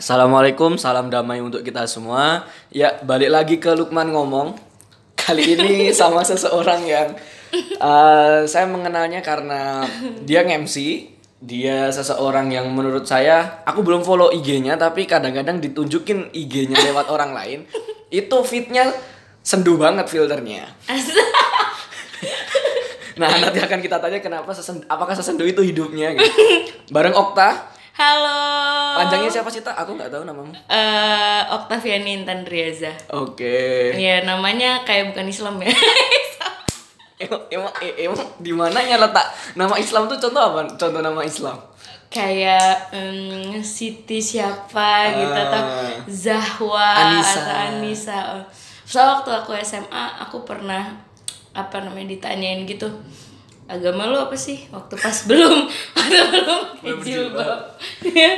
Assalamualaikum, salam damai untuk kita semua. Ya, balik lagi ke Lukman ngomong. Kali ini sama seseorang yang uh, saya mengenalnya karena dia nge-MC. Dia seseorang yang menurut saya, aku belum follow IG-nya, tapi kadang-kadang ditunjukin IG-nya lewat orang lain. Itu fitnya sendu banget filternya. Nah, nanti akan kita tanya kenapa sesen, apakah sesendu itu hidupnya gitu. Bareng Okta. Halo. Panjangnya siapa sih, Tak? Aku nggak tahu namamu. Eh, Oktaviani Intan Riaza. Oke. Ya namanya kayak bukan Islam ya. Emang, emang, eh, emang di mananya letak nama Islam tuh contoh apa? Contoh nama Islam. kayak em, Siti siapa gitu atau Ah. Zahwa Anissa. atau Anissa. So waktu aku SMA aku pernah apa namanya ditanyain gitu agama lu apa sih waktu pas belum waktu belum pakai jilbab Iya.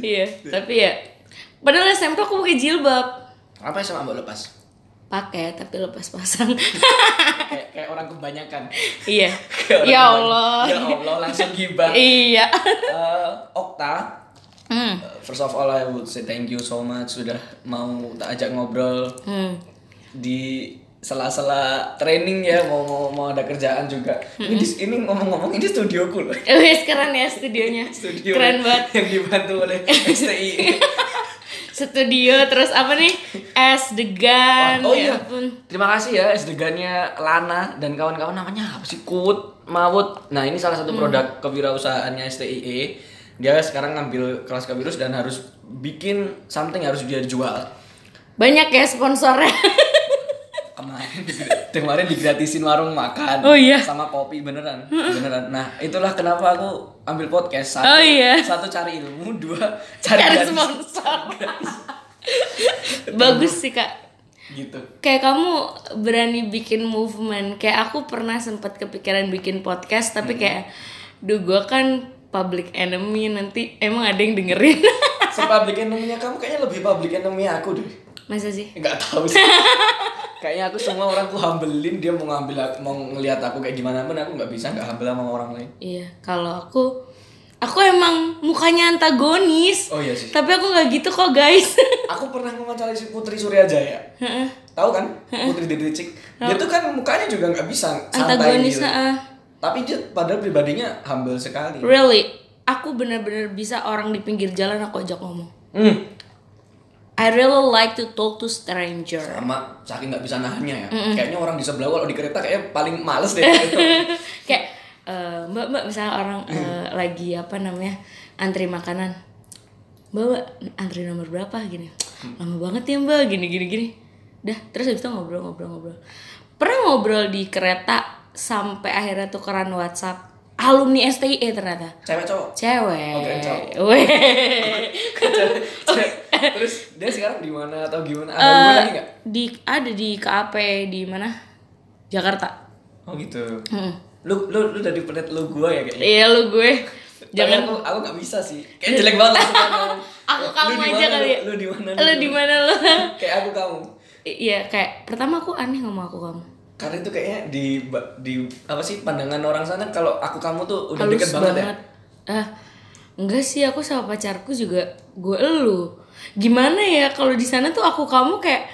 iya tapi ya padahal SMP aku pakai jilbab Apa sama mbak lepas? pakai tapi lepas pasang kayak kayak orang kebanyakan. iya orang ya. Allah Ya Allah langsung gibah. iya Eh, Okta, hmm. eh, first of all I would say thank you so much sudah mau tak ajak ngobrol Hmm. di sela-sela training ya mau mau, mau ada kerjaan juga. Ini di- ini ngomong-ngomong ini studioku loh. Wes keren ya studionya. Studio Keren banget. yang dibantu oleh STI. Studio terus apa nih? Es degan. oh iya. ya ampun. Terima kasih ya SDG-nya Lana dan kawan-kawan namanya apa sih? Kut, Mawut. Nah, ini salah satu produk kewirausahaannya STIE. Dia sekarang ngambil kelas kewirus dan harus bikin something harus dia jual. Banyak ya sponsornya. Kemarin kemarin digratisin warung makan Oh iya. sama kopi beneran. Beneran. Nah, itulah kenapa aku ambil podcast. Satu, Oh iya. satu cari ilmu, dua cari Cari sponsor. Bagus sih kak. Gitu. Kayak kamu berani bikin movement. Kayak aku pernah sempat kepikiran bikin podcast tapi Hmm. kayak, duh gue kan public enemy nanti emang ada yang dengerin. Sepublic enemy kamu kayaknya lebih public enemy aku deh. Masa sih? Enggak tahu sih. Kayaknya aku semua orang ku hambelin dia mau ngambil mau ngelihat aku kayak gimana pun aku nggak bisa nggak humble sama orang lain. Iya, kalau aku aku emang mukanya antagonis. Oh iya sih. Tapi aku nggak gitu kok, guys. Aku pernah wawancara si Putri Suryajaya. Tahu kan? Putri Dedetik. Dia tuh kan mukanya juga nggak bisa antagonis, gitu. Tapi dia padahal pribadinya humble sekali. Really, aku bener-bener bisa orang di pinggir jalan aku ajak ngomong. Hmm. I really like to talk to stranger. Sama saking nggak bisa nahannya ya. Kayaknya orang di sebelah kalau di kereta kayak paling males deh. Kayak eh, mbak mbak misalnya orang eh, lagi apa namanya antri makanan. Mbak, mbak antri nomor berapa gini? Lama banget ya mbak gini gini gini. Dah terus habis itu ngobrol ngobrol ngobrol. Pernah ngobrol di kereta sampai akhirnya tukeran WhatsApp alumni STIE ternyata. Cewek cowok. Cewek. Oh, keren cowok. Terus dia sekarang di mana atau gimana? Ada Eh, hubungan lagi nggak? di ada di KAP di mana? Jakarta. Oh gitu. Hmm. Lu lu lu dari pedet lu gua ya kayaknya. Iya lu gue. Jangan aku aku nggak bisa sih. Kayak jelek banget aku Lu kamu di aja mana, kali ya. Lu di mana? Lu di mana lu? Kayak aku kamu. I- Iya kayak pertama aku aneh ngomong aku kamu. Karena itu kayaknya di di apa sih pandangan orang sana kalau aku kamu tuh udah Halus deket banget, ya. Ah, enggak sih aku sama pacarku juga gue elu. Gimana ya kalau di sana tuh aku kamu kayak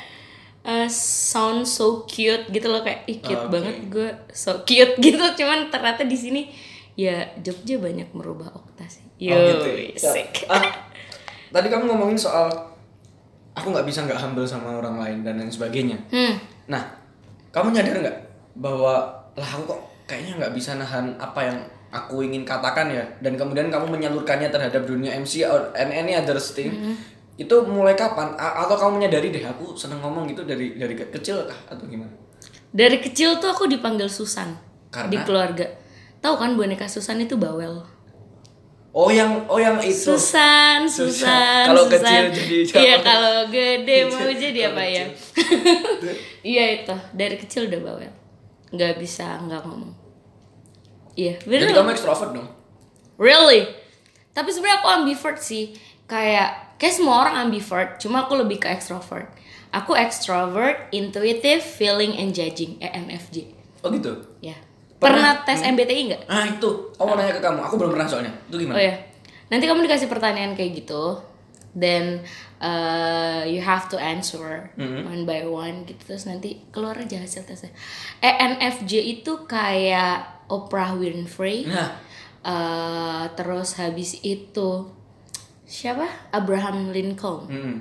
eh, sound so cute gitu loh kayak ih cute Oh, oke. banget gue so cute gitu cuman ternyata di sini ya Jogja banyak merubah okta sih. Yo, Oh, gitu ya. sick. Ah, tadi kamu ngomongin soal aku nggak bisa nggak humble sama orang lain dan lain sebagainya. Hmm. Nah, kamu nyadar nggak bahwa lah aku kok kayaknya nggak bisa nahan apa yang aku ingin katakan ya dan kemudian kamu menyalurkannya terhadap dunia MC or and any other thing itu mulai kapan A- atau kamu menyadari deh aku seneng ngomong gitu dari dari ke- kecil kah atau gimana Dari kecil tuh aku dipanggil Susan Karena? di keluarga. Tahu kan boneka Susan itu bawel. oh yang oh yang itu Susan, Susan. Susan. Kalau kecil jadi? Iya, kalau gede mau Kecil, jadi apa ya? Iya itu, dari kecil udah bawel. nggak bisa nggak ngomong. Iya, jadi bener. kamu ekstrovert dong Really? Tapi sebenarnya aku ambivert sih. Kayak kayak semua orang ambivert, cuma aku lebih ke extrovert. Aku extrovert, intuitive, feeling and judging, ENFJ. oh gitu Ya. Pernah- Pernah, tes MBTI nggak? ah itu aku mau nanya ke kamu aku belum pernah soalnya itu gimana Oh ya. Nanti kamu dikasih pertanyaan kayak gitu. then uh, you have to answer one by one gitu. Terus nanti keluar aja hasil tesnya. ENFJ itu kayak Oprah Winfrey. Nah, Uh, terus habis itu siapa? Abraham Lincoln. Mm.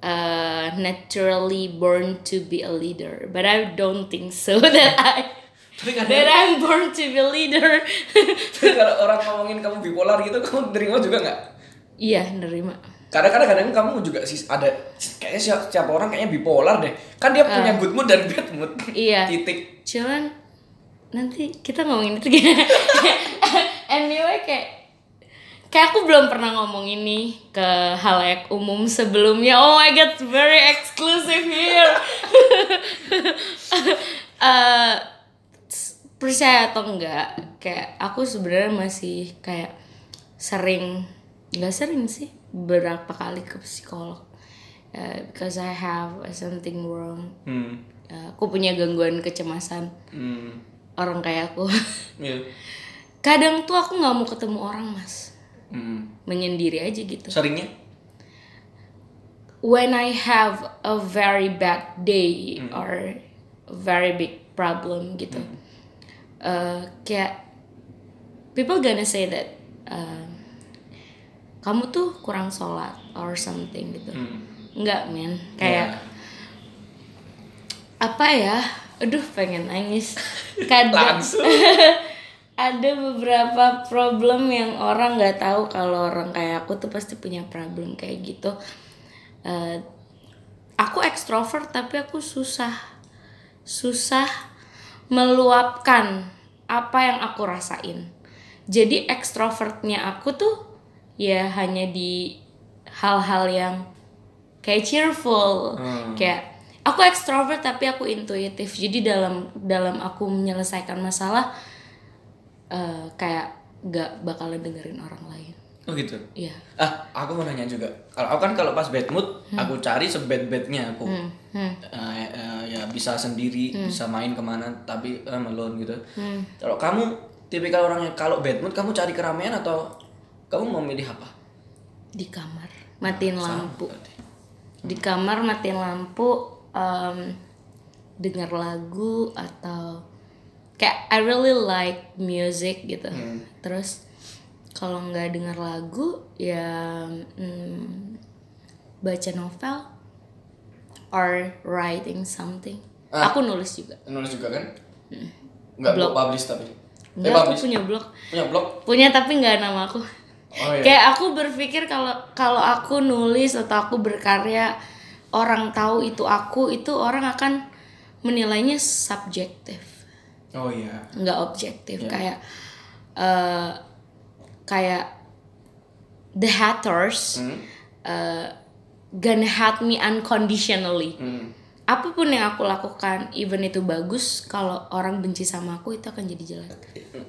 uh, naturally born to be a leader. But I don't think so that I tapi that I'm born to be a leader. Tapi kalau orang ngomongin kamu bipolar gitu, kamu terima juga nggak? iya nerima Karena kadang-kadang kamu juga sih ada kayaknya siapa, siapa orang kayaknya bipolar deh. Kan dia punya good mood dan bad mood. Iya. Titik. cuman nanti kita ngomongin itu gimana anyway kayak kayak aku belum pernah ngomong ini ke halayak umum sebelumnya oh my god very exclusive here Eh, percaya atau enggak kayak aku sebenarnya masih kayak sering nggak sering sih berapa kali ke psikolog Eh, because I have something wrong Hmm. Eh, aku punya gangguan kecemasan Hmm. orang kayak aku Iya. kadang tuh aku nggak mau ketemu orang mas Hmm. menyendiri aja gitu Seringnya? when I have a very bad day or a very big problem gitu eh, kayak people gonna say that eh, kamu tuh kurang sholat or something gitu. Hmm. Enggak men. Kayak apa ya? Aduh pengen nangis. Kadang ada beberapa problem yang orang nggak tahu. Kalau orang kayak aku tuh pasti punya problem kayak gitu. Eh, aku ekstrovert tapi aku susah. Susah meluapkan apa yang aku rasain. Jadi ekstrovertnya aku tuh ya hanya di hal-hal yang kayak cheerful Hmm. kayak aku ekstrovert tapi aku intuitif jadi dalam dalam aku menyelesaikan masalah eh, kayak gak bakalan dengerin orang lain Oh gitu. iya Ah, aku mau nanya juga. Kalau aku kan kalau pas bad mood, aku cari sebad-badnya aku. hmm, hmm, Eh, eh, ya bisa sendiri, bisa main ke mana, tapi eh, alone gitu. hmm. Kalau kamu tipikal orang yang kalau bad mood kamu cari keramaian atau kamu mau milih apa? di kamar matiin lampu Berarti. di kamar matiin lampu em, denger lagu atau kayak I really like music gitu terus kalau nggak denger lagu ya mm, baca novel or writing something Ah. aku nulis juga Nulis juga kan? Enggak Blog. publish tapi. Eh, Enggak, aku publish. punya blog Punya blog? punya tapi nggak nama aku Oh iya. kayak aku berpikir kalau kalau aku nulis atau aku berkarya orang tahu itu aku itu orang akan menilainya subjektif Oh iya. nggak objektif Iya. kayak eh kayak the haters Hmm. eh, gonna hate me unconditionally Hmm. Apa pun yang aku lakukan even itu bagus kalau orang benci sama aku itu akan jadi jelek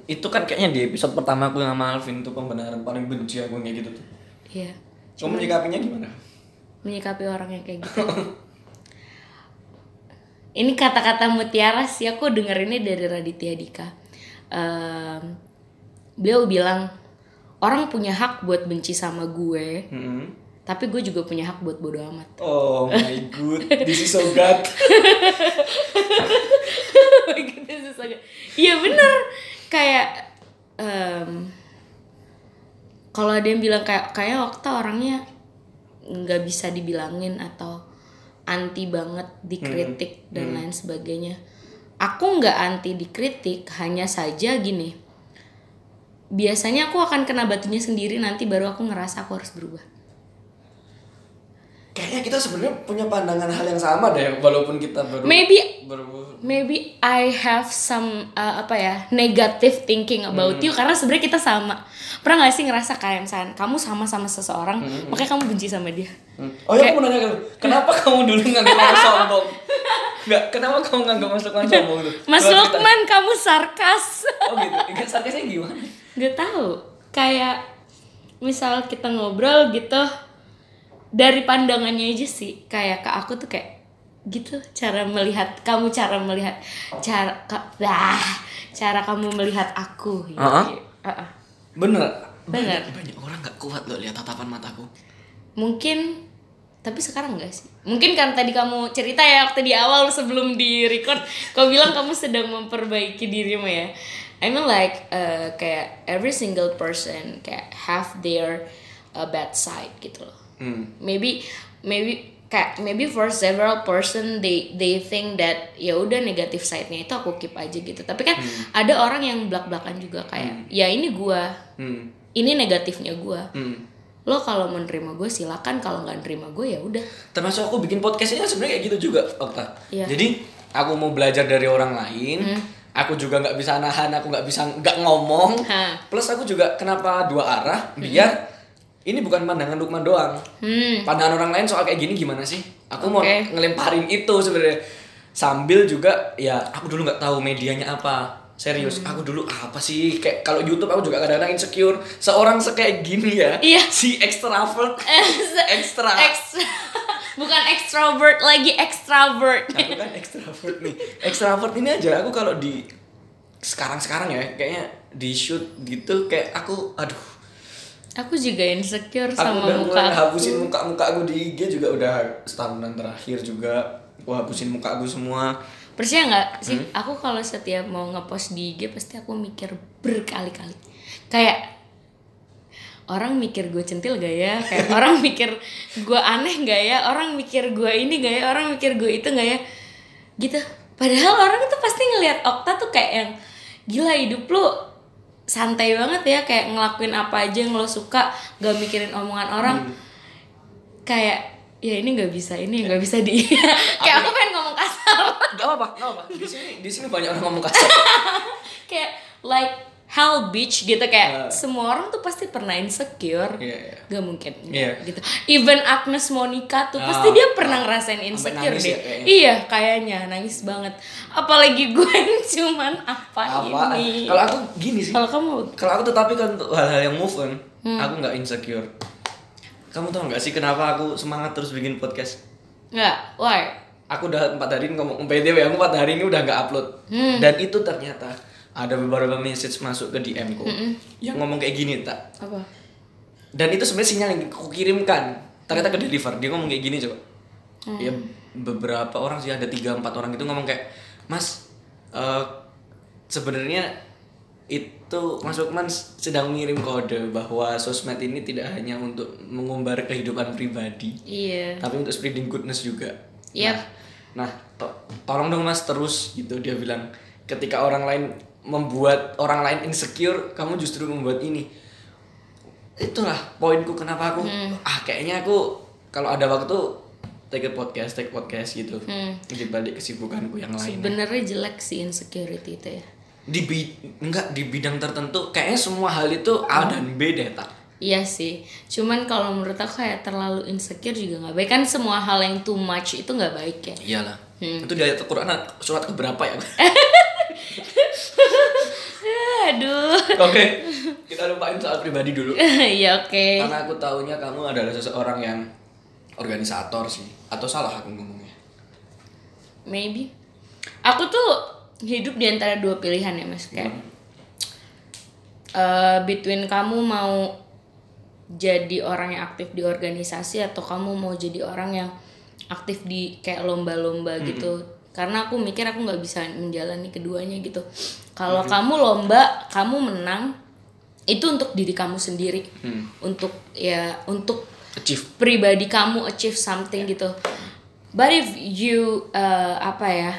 Itu kan kayaknya di episode pertama aku sama Alvin tuh pembenaran paling benci aku kayak gitu tuh. Iya Kamu menyikapinya gimana? menyikapi orang yang kayak gitu. ini kata-kata mutiara sih aku denger ini dari Raditya Dika. Em, beliau bilang orang punya hak buat benci sama gue, Hmm. Tapi gue juga punya hak buat bodo amat. Oh my god, this is so God. Oh my God, this is so good. Iya bener kayak em, kalau ada yang bilang kayak kayak waktu orangnya nggak bisa dibilangin atau anti banget dikritik dan lain sebagainya. Aku nggak anti dikritik, hanya saja gini. Biasanya aku akan kena batunya sendiri nanti baru aku ngerasa aku harus berubah. Kayaknya kita sebenarnya punya pandangan hal yang sama deh, walaupun kita baru Maybe baru maybe I have some uh, apa ya negative thinking about you karena sebenarnya kita sama pernah gak sih ngerasa kayak misalnya kamu sama sama seseorang makanya kamu benci sama dia Hmm. Oh ya aku mau nanya kenapa kamu dulu nganggap aku sombong? Enggak, kenapa kamu nganggap Mas Lukman sombong tuh? Mas Coba kamu sarkas Oh gitu, Enggak, sarkasnya gimana? gak tahu kayak misal kita ngobrol gitu dari pandangannya aja sih kayak ke aku tuh kayak gitu cara melihat kamu cara melihat cara ka, ah, cara kamu melihat aku gitu. Uh-uh. Uh-uh. Bener. Bener. Banyak, banyak orang nggak kuat loh lihat tatapan mataku. mungkin tapi sekarang enggak sih mungkin kan tadi kamu cerita ya waktu di awal sebelum di record kau bilang kamu sedang memperbaiki dirimu ya I mean like uh, kayak every single person kayak have their uh, bad side gitu loh Hmm. maybe maybe kayak maybe for several person they they think that ya udah negatif side-nya itu aku keep aja gitu tapi kan ada orang yang belak-belakan juga kayak ya ini gua Hmm. ini negatifnya gua Hmm. lo kalau menerima gue silakan kalau nggak nerima gue ya udah Termasuk aku bikin podcast ini sebenarnya kayak gitu juga, Okta. Iya. Jadi aku mau belajar dari orang lain, aku juga nggak bisa nahan, aku nggak bisa nggak ngomong. Ha. Plus aku juga kenapa dua arah? Biar ini bukan pandangan Lukman doang. hmm Pandangan orang lain soal kayak gini gimana sih? Aku mau Oke. ngelemparin itu sebenarnya. Sambil juga ya aku dulu nggak tahu medianya apa. Serius, aku dulu apa sih kayak kalau YouTube aku juga kadang-kadang insecure. Seorang sekayak gini ya. Iya. Si extravert. Ekstra. Extra bukan extrovert lagi extravert aku kan ekstrovert nih ekstrovert ini aja aku kalau di sekarang sekarang ya kayaknya di shoot gitu kayak aku aduh aku juga insecure aku sama udah muka mulai aku. hapusin muka muka aku di IG juga udah setahunan terakhir juga. Aku hapusin muka aku semua. Percaya nggak sih? Hmm? aku kalau setiap mau ngepost di IG pasti aku mikir berkali-kali. Kayak orang mikir gue centil gak ya? Kayak orang mikir gue aneh gak ya? Orang mikir gue ini gak ya? Orang mikir gue itu gak ya? Gitu. Padahal orang itu pasti ngelihat Okta tuh kayak yang gila hidup lu santai banget ya kayak ngelakuin apa aja yang lo suka gak mikirin omongan orang. Kayak ya ini nggak bisa ini nggak bisa di kayak aku pengen ngomong kasar. Gak apa gak apa di sini di sini banyak orang ngomong kasar. Kayak like hell bitch gitu kayak Ya. semua orang tuh pasti pernah insecure Iya, iya. Gak mungkin Iya. gitu even Agnes Monica tuh Ah, pasti dia pernah ah. ngerasain insecure deh ya kayaknya. iya kayaknya nangis banget apalagi gue yang cuman apa, apa ini kalau aku gini sih kalau kamu kalau aku tetapi kan untuk hal-hal yang move on Hmm. aku nggak insecure kamu tau nggak sih kenapa aku semangat terus bikin podcast nggak why aku udah empat hari ini ngomong PTW aku empat hari ini udah nggak upload Hmm. dan itu ternyata ada beberapa message masuk ke DM ku. Yang ngomong kayak gini tak. Apa? Dan itu sebenarnya sinyal yang aku kirimkan. Ternyata ke deliver. Dia ngomong kayak gini coba. Ya beberapa orang sih ada tiga empat orang itu ngomong kayak mas eh, sebenarnya itu Mas Lukman sedang mengirim kode bahwa sosmed ini tidak hanya untuk mengumbar kehidupan pribadi iya. tapi untuk spreading goodness juga. Yap. Nah, nah to- tolong dong mas terus gitu. Dia bilang ketika orang lain membuat orang lain insecure, kamu justru membuat ini. Itulah poinku kenapa aku ah kayaknya aku kalau ada waktu take a podcast, take podcast gitu. Di balik kesibukanku yang lain. sebenarnya jelek sih insecurity itu ya Di bi- enggak di bidang tertentu kayaknya semua hal itu A dan B deh tak. Iya sih, cuman kalau menurut aku kayak terlalu insecure juga nggak baik kan semua hal yang too much itu nggak baik ya. Iyalah. Itu di ayat Al-Qur'an surat keberapa ya? Aduh, Oke, kita lupain soal pribadi dulu. ya oke. Karena aku taunya kamu adalah seseorang yang organisator sih. Atau salah aku ngomongnya? Maybe. Aku tuh hidup di antara dua pilihan ya mas kayak eh, between kamu mau jadi orang yang aktif di organisasi atau kamu mau jadi orang yang aktif di kayak lomba-lomba gitu karena aku mikir aku nggak bisa menjalani keduanya gitu kalau kamu lomba kamu menang itu untuk diri kamu sendiri untuk ya untuk Achieve. pribadi kamu achieve something gitu. But if you uh, apa ya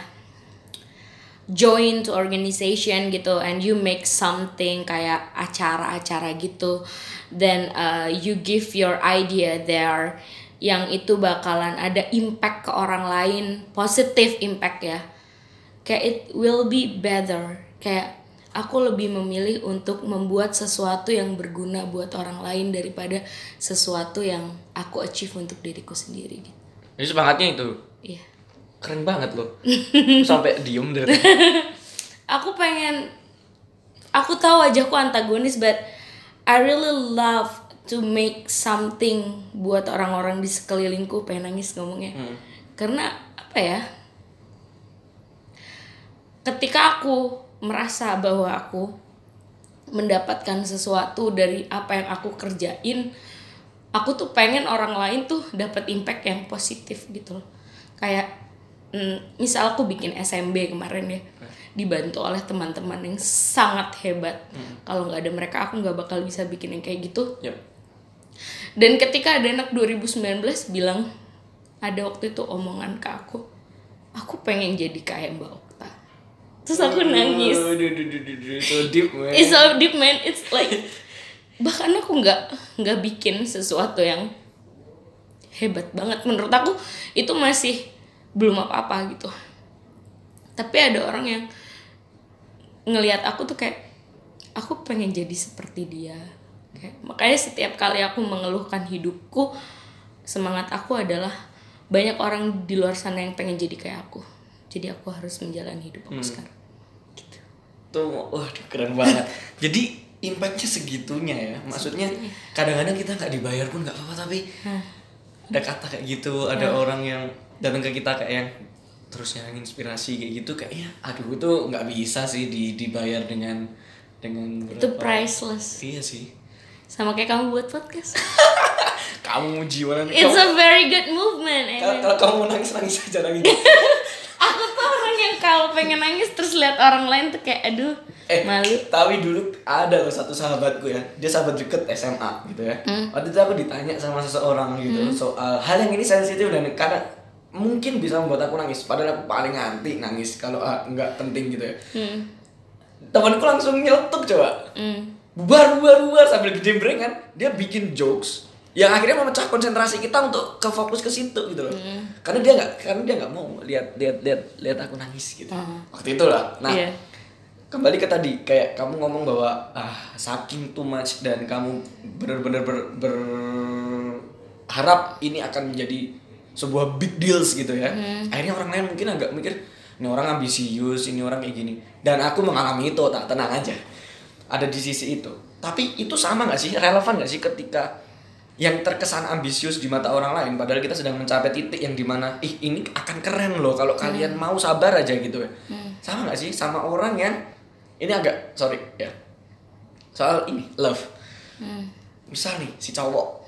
join to organization gitu and you make something kayak acara-acara gitu, then uh, you give your idea there yang itu bakalan ada impact ke orang lain, positive impact ya. Kayak it will be better. Kayak aku lebih memilih untuk membuat sesuatu yang berguna buat orang lain daripada sesuatu yang aku achieve untuk diriku sendiri gitu. Jadi semangatnya itu. Iya. Keren banget loh. Sampai diem dari. Aku pengen aku tahu wajahku antagonis but I really love to make something buat orang-orang di sekelilingku pengen nangis ngomongnya. Karena apa ya? Ketika aku merasa bahwa aku mendapatkan sesuatu dari apa yang aku kerjain aku tuh pengen orang lain tuh dapat impact yang positif gitu loh. Kayak mm, misal aku bikin SMB kemarin ya dibantu oleh teman-teman yang sangat hebat. Kalau nggak ada mereka aku nggak bakal bisa bikin yang kayak gitu. Yap. dan ketika ada anak 2019 bilang ada waktu itu omongan ke aku aku pengen jadi kayak Mbak terus aku nangis aduh, so deep man. It's so deep man. It's like bahkan aku nggak nggak bikin sesuatu yang hebat banget menurut aku itu masih belum apa-apa gitu. Tapi ada orang yang ngelihat aku tuh kayak aku pengen jadi seperti dia. Kayak, makanya setiap kali aku mengeluhkan hidupku semangat aku adalah banyak orang di luar sana yang pengen jadi kayak aku. Jadi aku harus menjalani hidup aku sekarang. tuh waduh keren banget jadi impactnya segitunya ya maksudnya kadang-kadang kita nggak dibayar pun nggak apa-apa tapi ada kata kayak gitu ada orang yang datang ke kita kayak yang terus yang inspirasi kayak gitu kayak ya aduh itu nggak bisa sih di, dibayar dengan dengan Itu berapa priceless. iya sih Sama kayak kamu buat podcast. kamu jiwa nanti It's kamu, a very good movement. kalau, Evan. kalau kamu nangis nangis aja nangis Aku tuh orang yang kalau pengen nangis terus lihat orang lain tuh kayak aduh Eh, malu. tapi dulu ada loh satu sahabatku ya, dia sahabat deket SMA gitu ya. Hmm. Waktu itu aku ditanya sama seseorang gitu soal hal yang ini sensitif dan karena mungkin bisa membuat aku nangis. Padahal aku paling anti nangis kalau ah, nggak penting gitu ya. Hmm. Temanku langsung nyeletuk coba. Hmm. Bubar, bubar, bubar sambil gede kan. Dia bikin jokes yang akhirnya memecah konsentrasi kita untuk ke fokus ke situ gitu loh. Hmm. Karena dia nggak, karena dia nggak mau lihat lihat lihat lihat aku nangis gitu. Hmm. Waktu itu lah. Nah, Iya. kembali ke tadi kayak kamu ngomong bahwa ah saking too much dan kamu benar-benar ber, berharap ini akan menjadi sebuah big deals gitu ya akhirnya orang lain mungkin agak mikir ini orang ambisius ini orang kayak gini dan aku mengalami itu tak tenang aja ada di sisi itu tapi itu sama nggak sih relevan nggak sih ketika yang terkesan ambisius di mata orang lain padahal kita sedang mencapai titik yang di mana ih ini akan keren loh kalau kalian mau sabar aja gitu ya. Sama nggak sih? Sama orang yang ini agak sorry ya. Soal ini love. Misal nih si cowok.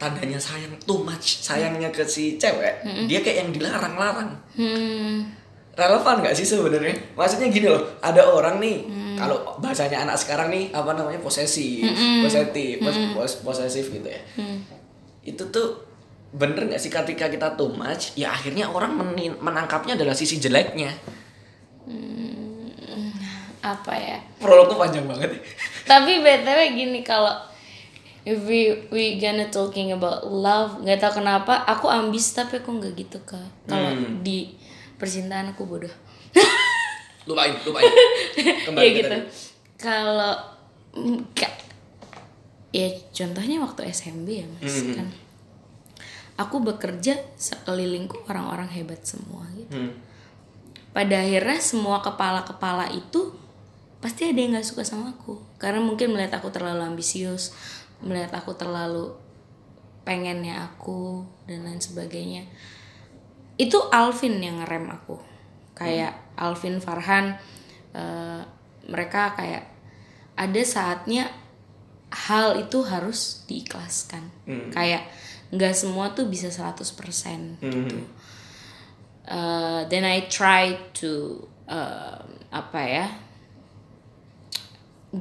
Tandanya sayang too much sayangnya ke si cewek dia kayak yang dilarang-larang. Hmm. Relevan nggak sih sebenarnya? Maksudnya gini loh ada orang nih kalau bahasanya anak sekarang nih apa namanya posesif posesif pos- pos- posesif gitu ya. Itu tuh bener nggak sih ketika kita too much ya akhirnya orang meni- menangkapnya adalah sisi jeleknya. Apa ya? prolog tuh panjang banget. Ya. Tapi btw gini kalau if we we gonna talking about love nggak tahu kenapa aku ambis tapi aku nggak gitu kak. Kalau Hmm. di percintaan aku bodoh. Lupain lupain. Kembali ya gitu. kalau enggak ya contohnya waktu SMB ya mas Hmm. kan. Aku bekerja sekelilingku orang-orang hebat semua gitu. Hmm. pada akhirnya semua kepala-kepala itu pasti ada yang nggak suka sama aku. Karena mungkin melihat aku terlalu ambisius melihat aku terlalu pengennya aku dan lain sebagainya itu Alvin yang ngerem aku. Kayak Alvin Farhan eh, mereka kayak ada saatnya hal itu harus diikhlaskan. Kayak nggak semua tuh bisa 100% gitu. Uh, then I try to uh, apa ya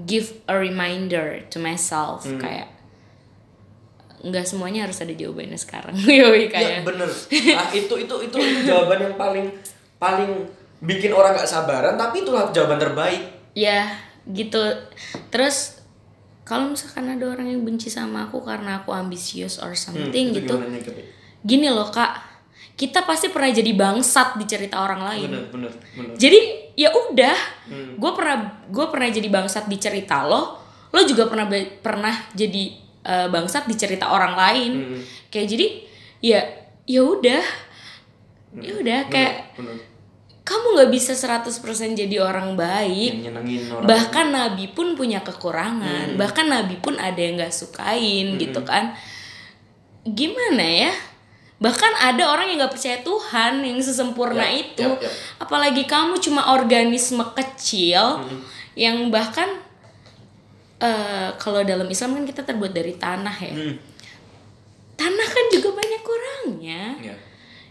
give a reminder to myself. Kayak nggak semuanya harus ada jawabannya sekarang yoi Iya kayak bener. Nah, itu itu itu jawaban yang paling paling bikin orang nggak sabaran, tapi itulah jawaban terbaik. ya gitu terus kalau misalkan ada orang yang benci sama aku karena aku ambisius or something Hmm, Itu gitu gini loh kak kita pasti pernah jadi bangsat di cerita orang lain Bener bener bener. jadi ya udah Hmm. gue pernah gue pernah jadi bangsat di cerita lo lo juga pernah pernah jadi eh, bangsat di cerita orang lain Hmm. kayak jadi ya ya udah ya udah kayak Bener. kamu nggak bisa 100% jadi orang baik orang. bahkan nabi pun punya kekurangan Hmm. bahkan nabi pun ada yang nggak sukain gitu kan gimana ya bahkan ada orang yang nggak percaya Tuhan yang sesempurna Ya, itu ya, ya. apalagi kamu cuma organisme kecil Hmm. yang bahkan eh, kalau dalam Islam kan kita terbuat dari tanah ya. Hmm. tanah kan juga banyak kurangnya ya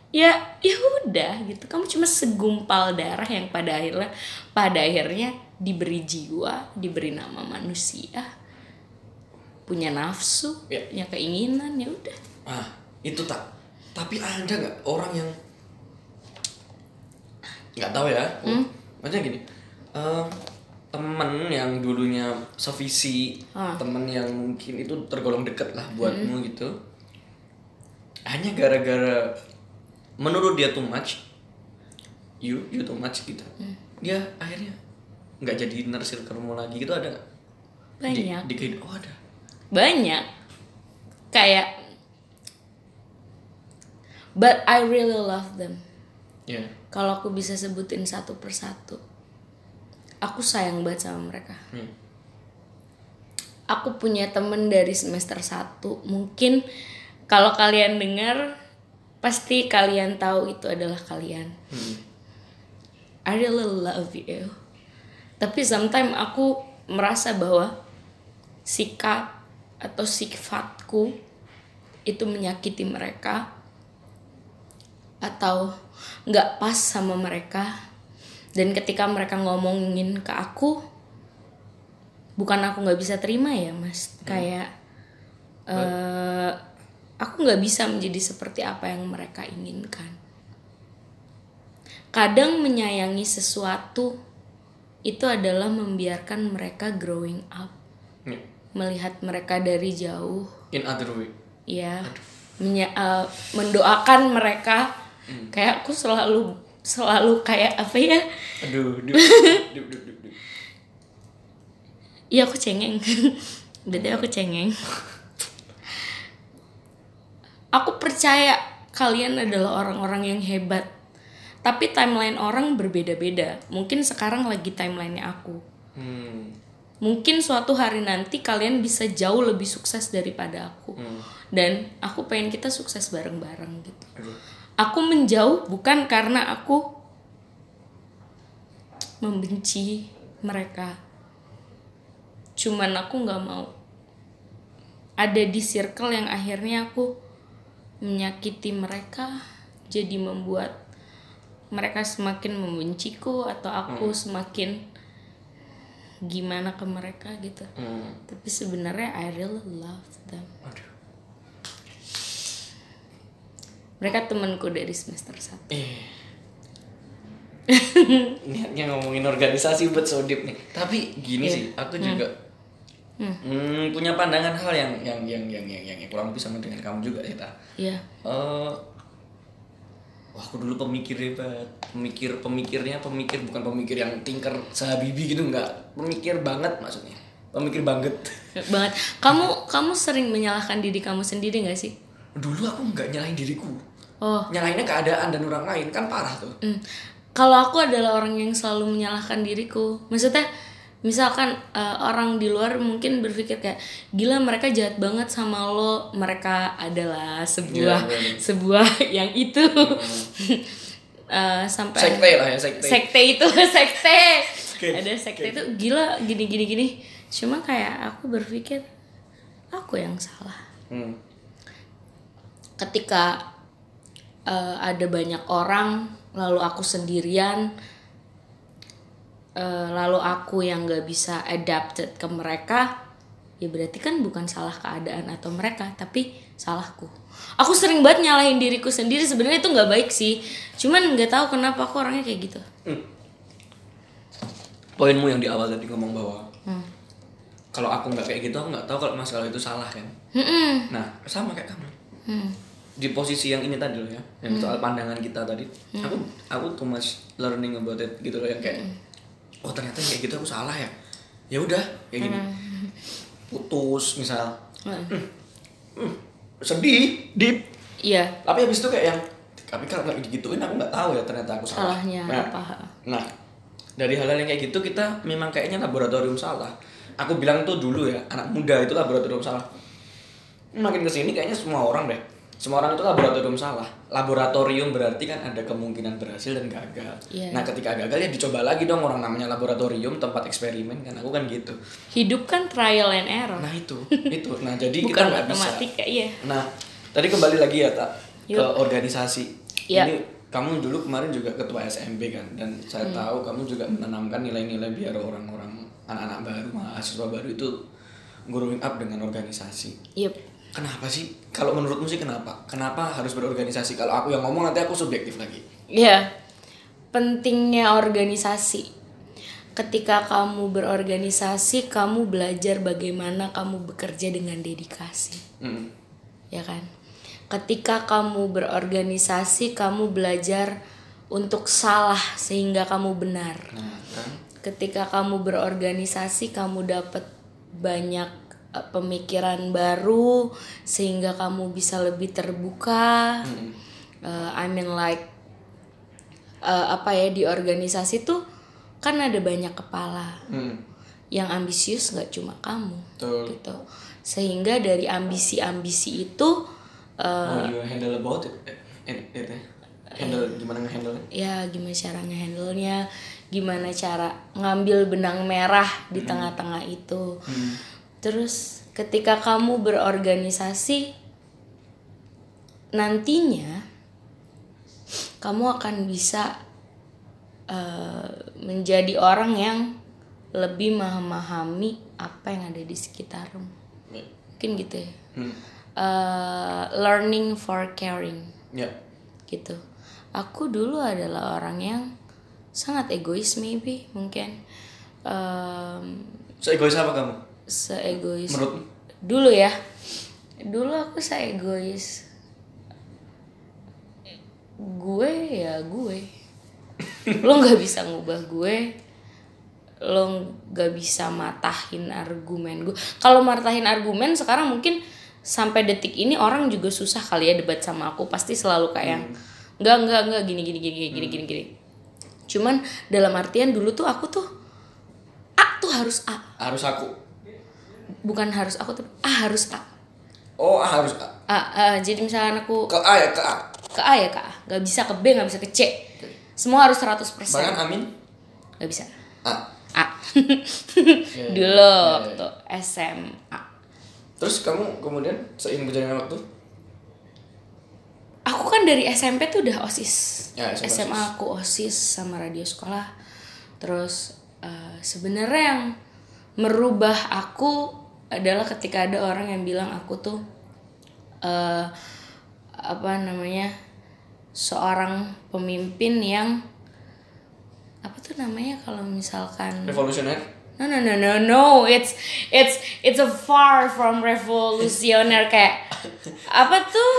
ya ya udah gitu. Kamu cuma segumpal darah yang pada akhirnya pada akhirnya diberi jiwa diberi nama manusia. Punya nafsu Ya. punya keinginan ya udah. Ah itu tak. Tapi ada nggak orang yang nggak tahu ya? Hmm? maksudnya gini eh, temen yang dulunya sevisi Ah. temen yang mungkin itu tergolong deket lah buatmu Hmm. gitu. Hanya gara-gara menurut dia too much you you too much gitu. Hmm. dia akhirnya nggak jadi inner circle lagi gitu ada di, banyak. di kehidupan- oh ada. Banyak. Kayak but I really love them. Ya. Kalau aku bisa sebutin satu persatu aku sayang banget sama mereka. Hmm. aku punya temen dari semester 1 mungkin kalau kalian dengar pasti kalian tahu itu adalah kalian. Hmm. I really love you. Tapi sometimes aku merasa bahwa sikap atau sifatku itu menyakiti mereka atau nggak pas sama mereka dan ketika mereka ngomongin ke aku bukan aku nggak bisa terima ya mas. Kayak eh aku nggak bisa menjadi seperti apa yang mereka inginkan. Kadang menyayangi sesuatu itu adalah membiarkan mereka growing up. Ya. melihat mereka dari jauh. In other way. Ya menya- eh, mendoakan mereka. Hmm. kayak aku selalu selalu kayak apa ya? Aduh duh, duh, duh, duh, duh. iya aku cengeng. Berarti aku cengeng. Aku percaya kalian adalah orang-orang yang hebat. Tapi timeline orang berbeda-beda. Mungkin sekarang lagi timelinenya aku. Hmm. mungkin suatu hari nanti kalian bisa jauh lebih sukses daripada aku. Hmm. Dan aku pengen kita sukses bareng-bareng gitu. Aku menjauh bukan karena aku membenci mereka. Cuman aku nggak mau. Ada di circle yang akhirnya aku menyakiti mereka jadi membuat mereka semakin membenciku atau aku semakin gimana ke mereka gitu. Hmm. tapi sebenarnya I really love them. Aduh. Mereka temanku dari semester 1 Eh. Niatnya ngomongin organisasi buat sodip nih. Tapi gini Iya. sih, aku juga hmm, punya pandangan hal yang yang yang yang yang, yang, yang kurang lebih sama dengan kamu juga Ta. Iya. Eh, wah aku dulu pemikir hebat pemikir pemikirnya pemikir bukan pemikir yang tinker sahabibi gitu enggak pemikir banget maksudnya pemikir banget banget kamu kamu sering menyalahkan diri kamu sendiri nggak sih dulu aku nggak nyalahin diriku oh. Nyalahinnya keadaan dan orang lain kan parah tuh. Hmm. kalau aku adalah orang yang selalu menyalahkan diriku. Maksudnya misalkan eh, orang di luar mungkin berpikir kayak gila mereka jahat banget sama lo. Mereka adalah sebuah Iya, iya. sebuah yang itu. Eh, sampai sekte lah ya sekte. Sekte itu sekte. Oke, ada sekte itu gila gini gini gini. Cuma kayak aku berpikir aku yang salah. Hmm. ketika eh, ada banyak orang lalu aku sendirian. Eh, lalu aku yang nggak bisa adapted ke mereka. Ya berarti kan bukan salah keadaan atau mereka tapi salahku. Aku sering banget nyalahin diriku sendiri sebenarnya itu nggak baik sih. Cuman nggak tahu kenapa aku orangnya kayak gitu. Poinmu yang di awal tadi ngomong bahwa Hmm. kalau aku nggak kayak gitu aku nggak tahu kalau masalah itu salah kan? Mm-mm. nah sama kayak kamu. Hmm. Di posisi yang ini tadi loh ya yang soal pandangan kita tadi. Hmm. aku aku too much learning about it gitu loh yang kayak oh ternyata kayak gitu aku salah ya? Ya udah kayak gini. Hmm. putus misal. Hmm. Hmm, sedih deep. Iya. Tapi habis itu kayak yang tapi kalau nggak digituin aku nggak tahu ya ternyata aku salah. Salahnya nah, apa nah dari hal-hal yang kayak gitu kita memang kayaknya laboratorium salah. Aku bilang tuh dulu ya anak muda itu laboratorium salah. Makin ke sini kayaknya semua orang deh semua orang itu laboratorium salah laboratorium berarti kan ada kemungkinan berhasil dan gagal Iya. nah ketika gagal ya dicoba lagi dong orang namanya laboratorium tempat eksperimen kan aku kan gitu hidup kan trial and error nah itu itu nah jadi kita bukan nggak bisa iya Nah, Tadi kembali lagi ya tak ke organisasi. Iya. Ini kamu dulu kemarin juga ketua SMP kan dan saya tahu kamu juga menanamkan nilai-nilai biar orang-orang anak-anak baru mahasiswa baru itu growing up dengan organisasi. Yup. Kenapa sih? Kalau menurutmu sih kenapa? Kenapa harus berorganisasi? Kalau aku yang ngomong nanti aku subjektif lagi. Iya. Pentingnya organisasi. Ketika kamu berorganisasi, kamu belajar bagaimana kamu bekerja dengan dedikasi. Mm. Ya kan? Ketika kamu berorganisasi, kamu belajar untuk salah sehingga kamu benar. Nah, kan? Ketika kamu berorganisasi, kamu dapat banyak pemikiran baru sehingga kamu bisa lebih terbuka. Eh, I mean like eh, apa ya di organisasi tuh kan ada banyak kepala. Mm. Yang ambisius nggak cuma kamu Betul. gitu. Sehingga dari ambisi-ambisi itu eh, How you handle about it? Eh, eh, eh, eh. Handle gimana ngehandle? ya gimana cara ngehandle-nya, gimana cara ngambil benang merah di tengah-tengah itu. Terus ketika kamu berorganisasi nantinya kamu akan bisa eh, menjadi orang yang lebih memahami apa yang ada di sekitarmu. Mungkin gitu ya. Hmm. Eh, learning for caring Ya. gitu. Aku dulu adalah orang yang sangat egois maybe mungkin Em, Seegois apa kamu? Seegois. Menurutmu? dulu ya. Dulu aku seegois. Gue ya gue. Lo nggak bisa ngubah gue. Lo nggak bisa matahin argumen gue. Kalau matahin argumen sekarang mungkin sampai detik ini orang juga susah kali ya debat sama aku. Pasti selalu kayak yang nggak nggak nggak gini gini gini gini gini gini. Cuman dalam artian dulu tuh aku tuh A tuh harus A. Harus aku. Bukan harus aku tuh A harus A Oh, ah, harus A. A, A. jadi misalnya aku Ke A ya, ke A. ke A ya ke A nggak bisa ke B nggak bisa ke C semua harus 100% Bahkan Amin nggak bisa A. A dulu waktu SMA Terus kamu kemudian seiring berjalannya waktu? aku kan dari SMP tuh udah osis Ya, SMA OSIS. aku osis sama radio sekolah terus eh, sebenarnya yang merubah aku adalah ketika ada orang yang bilang aku tuh eh apa namanya seorang pemimpin yang apa tuh namanya kalau misalkan Revolusioner? No no no no no it's it's it's a far from revolusioner kayak apa tuh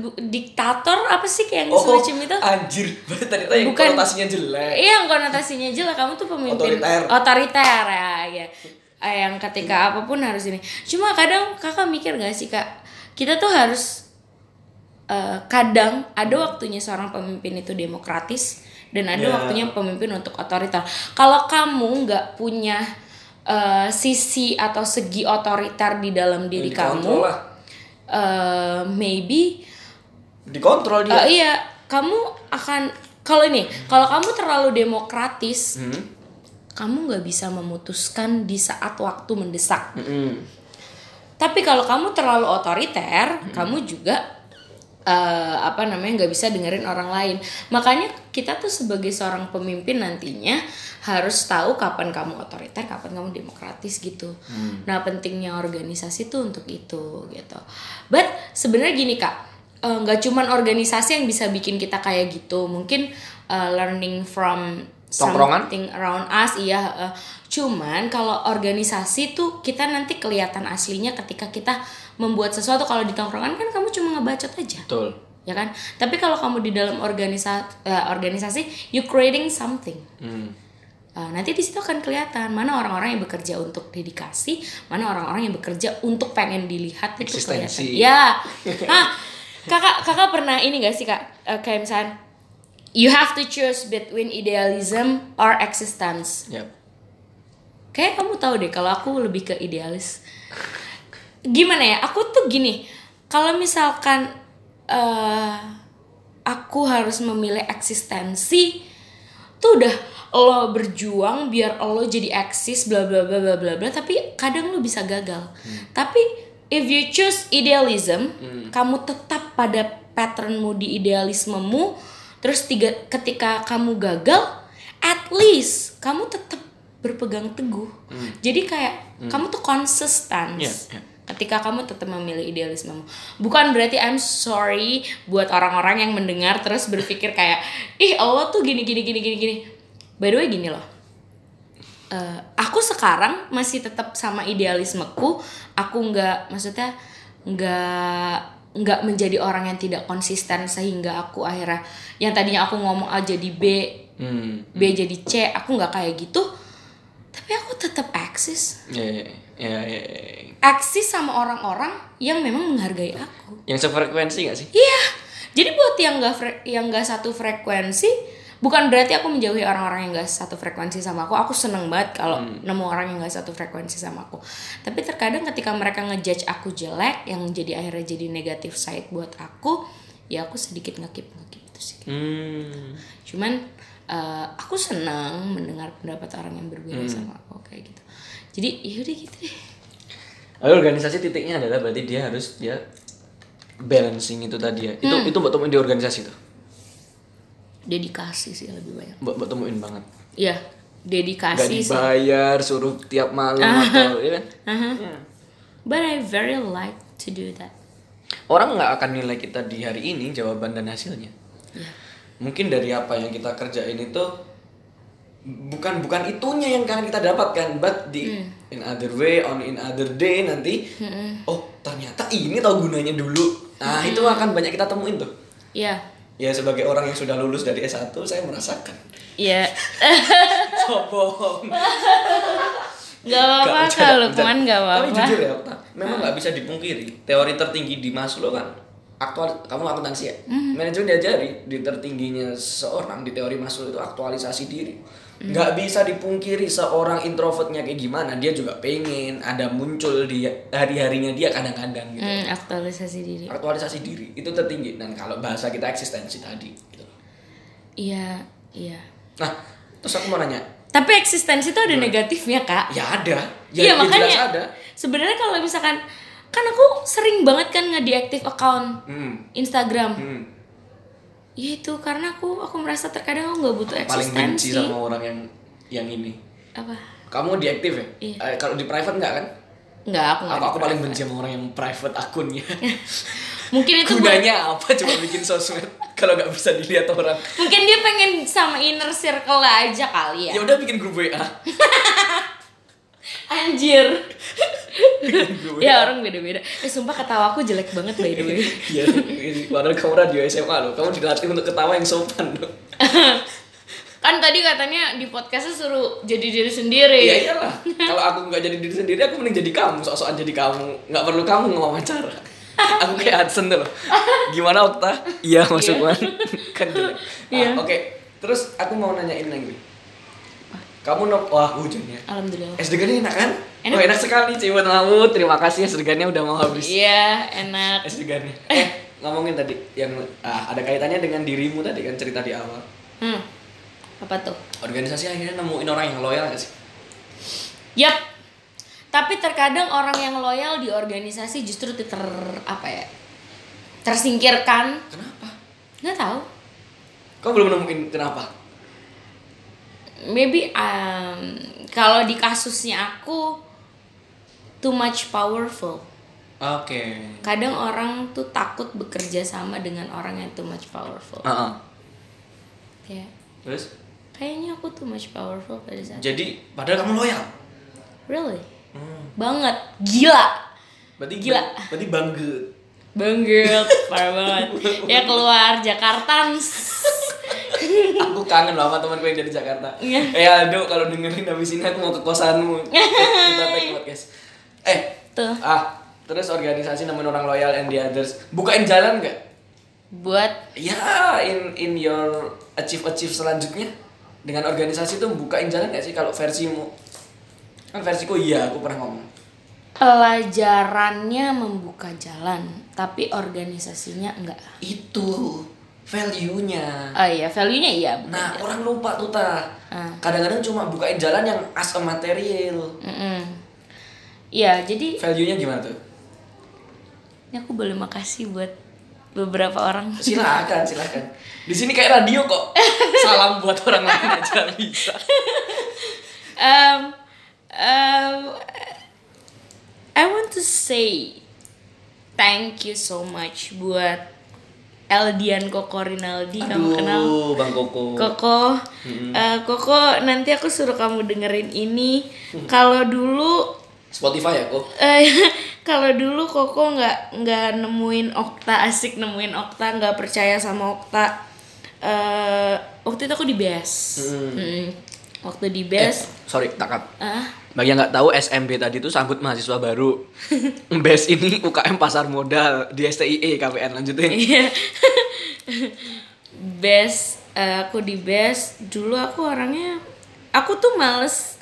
bu- diktator apa sih kayak yang semacam itu anjir. Tadi tadi Bukan. konotasinya jelek. iya yang konotasinya jelas kamu tuh pemimpin Otoriter. otoriter ya ya yang ketika apa pun harus ini cuma kadang kakak mikir gak sih kak kita tuh harus eh, kadang ada waktunya seorang pemimpin itu demokratis dan ada Ya. waktunya pemimpin untuk otoriter kalau kamu nggak punya eh, sisi atau segi otoriter di dalam diri Dikontrol kamu lah. eh, maybe Dikontrol dia. Eh, iya, kamu akan kalau ini, kalau kamu terlalu demokratis, Hmm. Kamu nggak bisa memutuskan di saat waktu mendesak. Mm-mm. Tapi kalau kamu terlalu otoriter, kamu juga eh, apa namanya nggak bisa dengerin orang lain. Makanya kita tuh sebagai seorang pemimpin nantinya harus tahu kapan kamu otoriter, kapan kamu demokratis gitu. Nah pentingnya organisasi tuh untuk itu gitu. But sebenarnya gini kak, eh, nggak cuman organisasi yang bisa bikin kita kayak gitu. Mungkin eh, learning from Tongkrongan? something around us iya eh, cuman kalau organisasi tuh kita nanti kelihatan aslinya ketika kita membuat sesuatu. Kalau di tongkrongan kan kamu cuma ngebacot aja. Betul. ya kan? Tapi kalau kamu di dalam organisa eh, organisasi you creating something. Hmm. Eh, nanti di situ akan kelihatan mana orang-orang yang bekerja untuk dedikasi mana orang-orang yang bekerja untuk pengen dilihat itu kelihatan. Eksistensi. ya. Ah kakak kakak pernah ini gak sih kak? Eh, kayak misalnya you have to choose between idealism or existence Yap. Kayak kamu tahu deh kalau aku lebih ke idealis. Gimana ya? Aku tuh gini, kalau misalkan eh aku harus memilih eksistensi, tuh udah lo berjuang biar lo jadi eksis bla bla bla bla bla bla tapi kadang lo bisa gagal. Tapi if you choose idealism, Hmm. kamu tetap pada patternmu di idealismemu, terus tiga ketika kamu gagal, at least kamu tetap berpegang teguh. Jadi kayak kamu tuh konsisten. Hmm. Iya, iya. Ketika kamu tetap memilih idealismemu, bukan berarti I'm sorry buat orang-orang yang mendengar terus berpikir kayak, ih Allah tuh gini gini gini gini gini. By the way gini loh, eh, aku sekarang masih tetap sama idealismeku aku nggak maksudnya nggak nggak menjadi orang yang tidak konsisten sehingga aku akhirnya yang tadinya aku ngomong A jadi B Hmm. B jadi C aku nggak kayak gitu tapi aku tetap eksis Ya, ya, ya, ya, ya. eksis sama orang-orang yang memang menghargai aku Yang sefrekuensi gak sih? Iya. Jadi buat yang nggak yang nggak satu frekuensi, bukan berarti aku menjauhi orang-orang yang nggak satu frekuensi sama aku. Aku seneng banget kalau nemu orang yang nggak satu frekuensi sama aku. Tapi terkadang ketika mereka ngejudge aku jelek, yang jadi akhirnya jadi negatif side buat aku, ya aku sedikit ngekip ngekip itu sih. Hmm. Cuman eh, aku senang mendengar pendapat orang yang berbeda sama aku kayak gitu. Jadi yaudah gitu deh. Lalu organisasi titiknya adalah berarti dia harus dia balancing itu tadi ya. Itu itu mbak temuin di organisasi tuh. Dedikasi sih lebih banyak. Mbak, mbak temuin banget. Iya, Gak dedikasi sih. dibayar, suruh tiap malam atau ya kan? Uh-huh. But I very like to do that. Orang nggak akan nilai kita di hari ini jawaban dan hasilnya. Ya. Mungkin dari apa yang kita kerjain itu bukan bukan itunya yang kan kita dapatkan, but di in other way, on in other day nanti, oh ternyata ini tau gunanya dulu. Nah itu akan banyak kita temuin tuh. Iya. Ya sebagai orang yang sudah lulus dari S1 saya merasakan. Iya. Sombong. Gak apa-apa kalau Lukman gak bercanda. Tapi apa-apa. jujur ya, Okta, memang nggak bisa dipungkiri. Teori tertinggi di Maslow kan aktual kamu akuntansi ya. Mhm. Manajemen diajari di tertingginya seorang di teori Maslow itu aktualisasi diri. Mhm. Nggak bisa dipungkiri seorang introvertnya kayak gimana, dia juga pengen ada muncul di hari-harinya dia kadang-kadang gitu. Hmm, aktualisasi diri. Aktualisasi diri itu tertinggi. Dan kalau bahasa kita eksistensi tadi gitu. Iya, iya. Nah, terus aku mau nanya, Tapi eksistensi itu ada negatifnya, Kak. ya ada. Ya, Iya, ya makanya ada. sebenarnya kalau misalkan kan aku sering banget kan nge-deactive account Hmm. Instagram. Hmm. Ya itu karena aku aku merasa terkadang aku nggak butuh paling benci eksistensi. sama orang yang yang ini. Apa? Kamu diaktif ya? Iya. Eh, kalau di private enggak kan? Enggak, aku nggak Aku, aku paling benci sama orang yang private akunnya. Mungkin itu buat- Gunanya apa coba bikin sosmed kalau nggak bisa dilihat orang? mungkin dia pengen sama inner circle aja kali ya. Ya udah bikin grup WA. Anjir. Ya orang beda-beda. Eh sumpah ketawa aku jelek banget by the way. Iya, padahal kamu radio SMA loh. Kamu dilatih untuk ketawa yang sopan loh. kan tadi katanya di podcastnya suruh jadi diri sendiri. Ya iyalah. Kalau aku nggak jadi diri sendiri, aku mending jadi kamu. Sok-sokan jadi kamu. Nggak perlu kamu ngewawancara. Aku kayak Hudson tuh loh. Gimana Okta? Iya masuk kan. kan jelek. Ah, Iya. Oke. Terus aku mau nanyain lagi. Kamu nok wah hujannya. Alhamdulillah. Es degannya enak kan? Enak. Oh enak sekali Ciwon Laut. Terima kasih es degannya udah mau habis. Iya, enak. Es degannya. Eh ngomongin tadi yang ah, ada kaitannya dengan dirimu tadi kan cerita di awal. Hmm. Apa tuh? Organisasi akhirnya nemuin orang yang loyal gak sih? Yap. Tapi terkadang orang yang loyal di organisasi justru ter apa ya? Tersingkirkan. Kenapa? Nggak tahu. Kau belum nemuin kenapa? Maybe um, kalau di kasusnya aku too much powerful. Oke. Kadang orang tuh takut bekerja sama dengan orang yang too much powerful. Heeh. Kayak Terus? kayaknya aku too much powerful pada saat Jadi padahal kamu loyal. really Hmm. banget gila Berarti Gila. Berarti bangga. banget parah banget ya keluar Jakarta aku kangen loh sama temanku yang dari Jakarta. Iya. eh Aldo kalau dengerin habis ini aku mau ke kosanmu. Kita take podcast. Eh, tuh ah, terus organisasi nemuin orang loyal and the others. Bukain jalan nggak? buat Ya, in in your achieve achieve selanjutnya dengan organisasi tuh bukain jalan nggak sih kalau versimu? Kan versiku iya, aku pernah ngomong. pelajarannya membuka jalan tapi organisasinya enggak Itu value-nya. oh iya value nya iya bukan Nah, jalan. orang lupa tuh ta. Ah. Kadang-kadang cuma bukain jalan yang as a material. Mm-mm. Iya, jadi Value-nya gimana tuh? Ini aku boleh makasih buat beberapa orang. Silakan, silakan. Di sini kayak radio kok. Salam buat orang lain aja bisa. um, um, I want to say thank you so much buat Eldian Koko Rinaldi kamu kenal? Aduh, Bang Koko. Koko. Eh, Koko nanti aku suruh kamu dengerin ini. Kalau dulu Spotify ya, kok. eh, kalau dulu Koko nggak nggak nemuin Okta asik nemuin Okta nggak percaya sama Okta. Eh waktu itu aku di BES Mm, waktu di Eh, BES sorry, takap. ah Bagi yang nggak tahu SMB tadi itu sambut mahasiswa baru. BES ini UKM pasar modal di STIE KPN lanjutin. Iya. best eh, aku di best dulu aku orangnya aku tuh males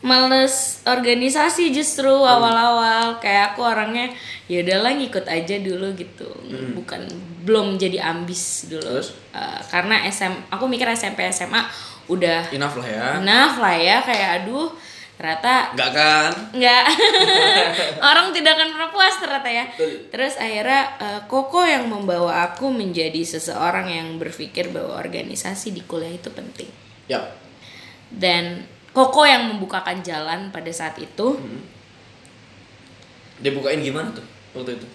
males organisasi justru awal-awal kayak aku orangnya ya udahlah ngikut aja dulu gitu bukan belum jadi ambis dulu Terus? Eh, karena SM aku mikir SMP SMA udah Enough lah ya. enough lah ya kayak aduh ternyata Enggak kan? nggak orang tidak akan pernah puas ternyata ya Betul. terus akhirnya eh, Koko yang membawa aku menjadi seseorang yang berpikir bahwa organisasi di kuliah itu penting Ya. dan Koko yang membukakan jalan pada saat itu Dia bukain gimana tuh waktu itu?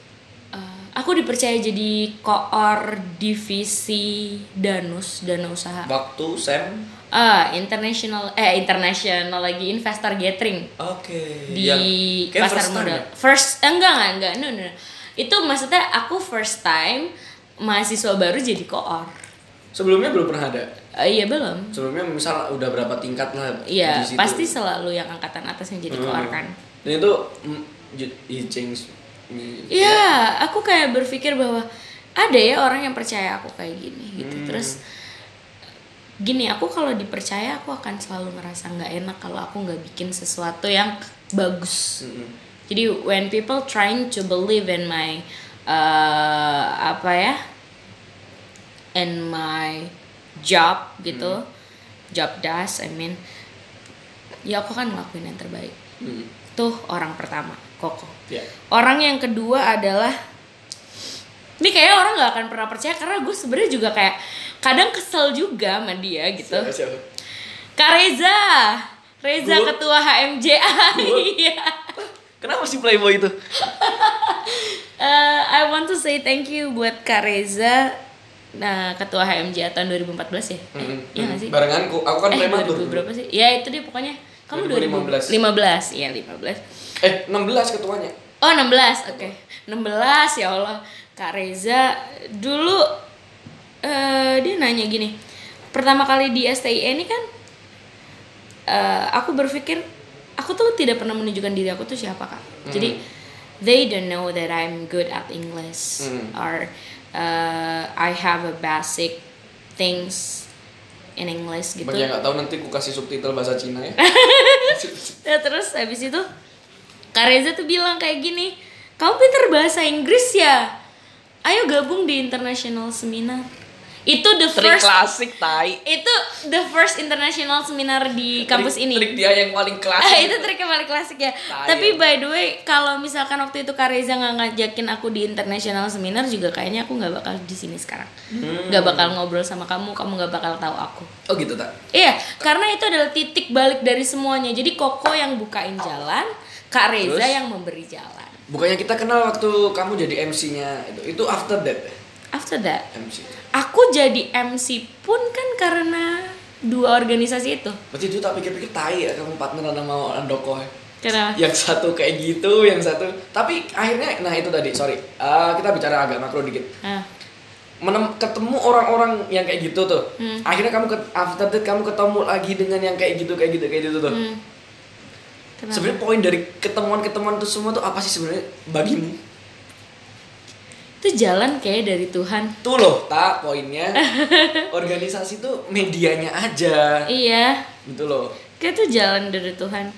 eh, aku dipercaya jadi koor divisi danus dana usaha Waktu Sam ah international eh international lagi investor gathering Oke. di Yang kayak pasar first modal. ya? First enggak enggak enggak no, no. no. Itu maksudnya aku first time mahasiswa baru jadi koor. Sebelumnya belum pernah ada. Eh, iya belum. Sebelumnya misal udah berapa tingkat lah Iya, di pasti selalu yang angkatan atas yang jadi koor Hmm. kan. Dan itu mm, j- i change. Iya, aku kayak berpikir bahwa ada ya orang yang percaya aku kayak gini gitu. Hmm. Terus gini, aku kalau dipercaya aku akan selalu ngerasa nggak enak kalau aku nggak bikin sesuatu yang bagus. Mm-mm. Jadi when people trying to believe in my uh, apa ya, in my job gitu, job das, I mean, ya aku kan ngelakuin yang terbaik. Mm. Tuh orang pertama, Koko. Ya. Orang yang kedua adalah ini kayaknya orang nggak akan pernah percaya karena gue sebenarnya juga kayak kadang kesel juga sama dia gitu. Siapa, siapa? Kak Reza, Reza Gua? ketua HMJA. Gua? Iya. Kenapa sih playboy itu? Eh, I want to say thank you buat Kak Reza. Nah, ketua HMJ tahun 2014 ya? Eh, Mm-mm. iya nggak sih? Barenganku, aku kan eh, prematur. 2000 berapa sih? Ya itu dia pokoknya. Kamu 2015. 2015. Iya, 15. Eh, 16 ketuanya. Oh, 16. Oke. 16 ya Allah. Kak Reza dulu eh dia nanya gini. Pertama kali di STI ini kan eh, aku berpikir aku tuh tidak pernah menunjukkan diri aku tuh siapa, Kak. Jadi they don't know that I'm good at English Hmm. or uh, I have a basic things in English gitu. Bagi yang nggak tahu nanti aku kasih subtitle bahasa Cina ya. Ya, terus habis itu Kak Reza tuh bilang kayak gini, kamu pinter bahasa Inggris ya? Ayo gabung di international seminar. Itu the Trik first klasik tai. itu the first international seminar di kampus Trik- ini. Trik dia yang paling klasik. itu trik yang paling klasik ya. Tai. Tapi by the way, kalau misalkan waktu itu Kak Reza nggak ngajakin aku di international seminar juga kayaknya aku nggak bakal di sini sekarang. Hmm. Nggak bakal ngobrol sama kamu, kamu nggak bakal tahu aku. Oh gitu tak? Iya, karena itu adalah titik balik dari semuanya. Jadi Koko yang bukain jalan, Kak Reza Terus? yang memberi jalan. Bukannya kita kenal waktu kamu jadi MC-nya itu. Itu after that ya? After that, MC. aku jadi MC pun kan karena dua organisasi itu. Berarti itu tak pikir-pikir tai ya kamu partner sama Andoko ya. Kenapa? Yang satu kayak gitu, yang satu. Tapi akhirnya, nah itu tadi, sorry. Eh, kita bicara agak makro dikit. Ah, Menem, ketemu orang-orang yang kayak gitu tuh. Hmm. Akhirnya kamu ke, after that kamu ketemu lagi dengan yang kayak gitu, kayak gitu, kayak gitu tuh. hmm. Sebenarnya poin dari ketemuan-ketemuan itu semua tuh apa sih sebenarnya bagimu? Itu jalan kayak dari Tuhan. Tuh loh, tak poinnya. Organisasi tuh medianya aja. Iya, Gitu loh. kayak itu jalan dari Tuhan.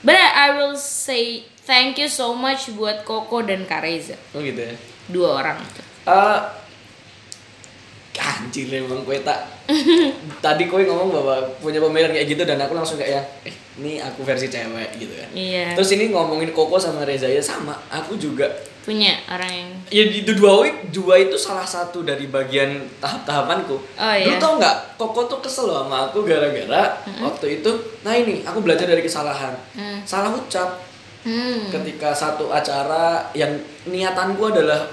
But I will say thank you so much buat Koko dan Kak Reza. Oh gitu ya. Dua orang itu. Eh anjir emang kue tak tadi kue ngomong bahwa punya pemikiran kayak gitu dan aku langsung kayak yang eh ini aku versi cewek gitu kan Iya. terus ini ngomongin Koko sama Reza ya sama aku juga punya orang yang Ya di dua week dua itu salah satu dari bagian tahap-tahapanku. Oh, Lu iya. tau nggak? Koko tuh kesel loh sama aku gara-gara waktu itu. Nah ini aku belajar dari kesalahan. Hmm. Salah ucap hmm. ketika satu acara yang niatanku adalah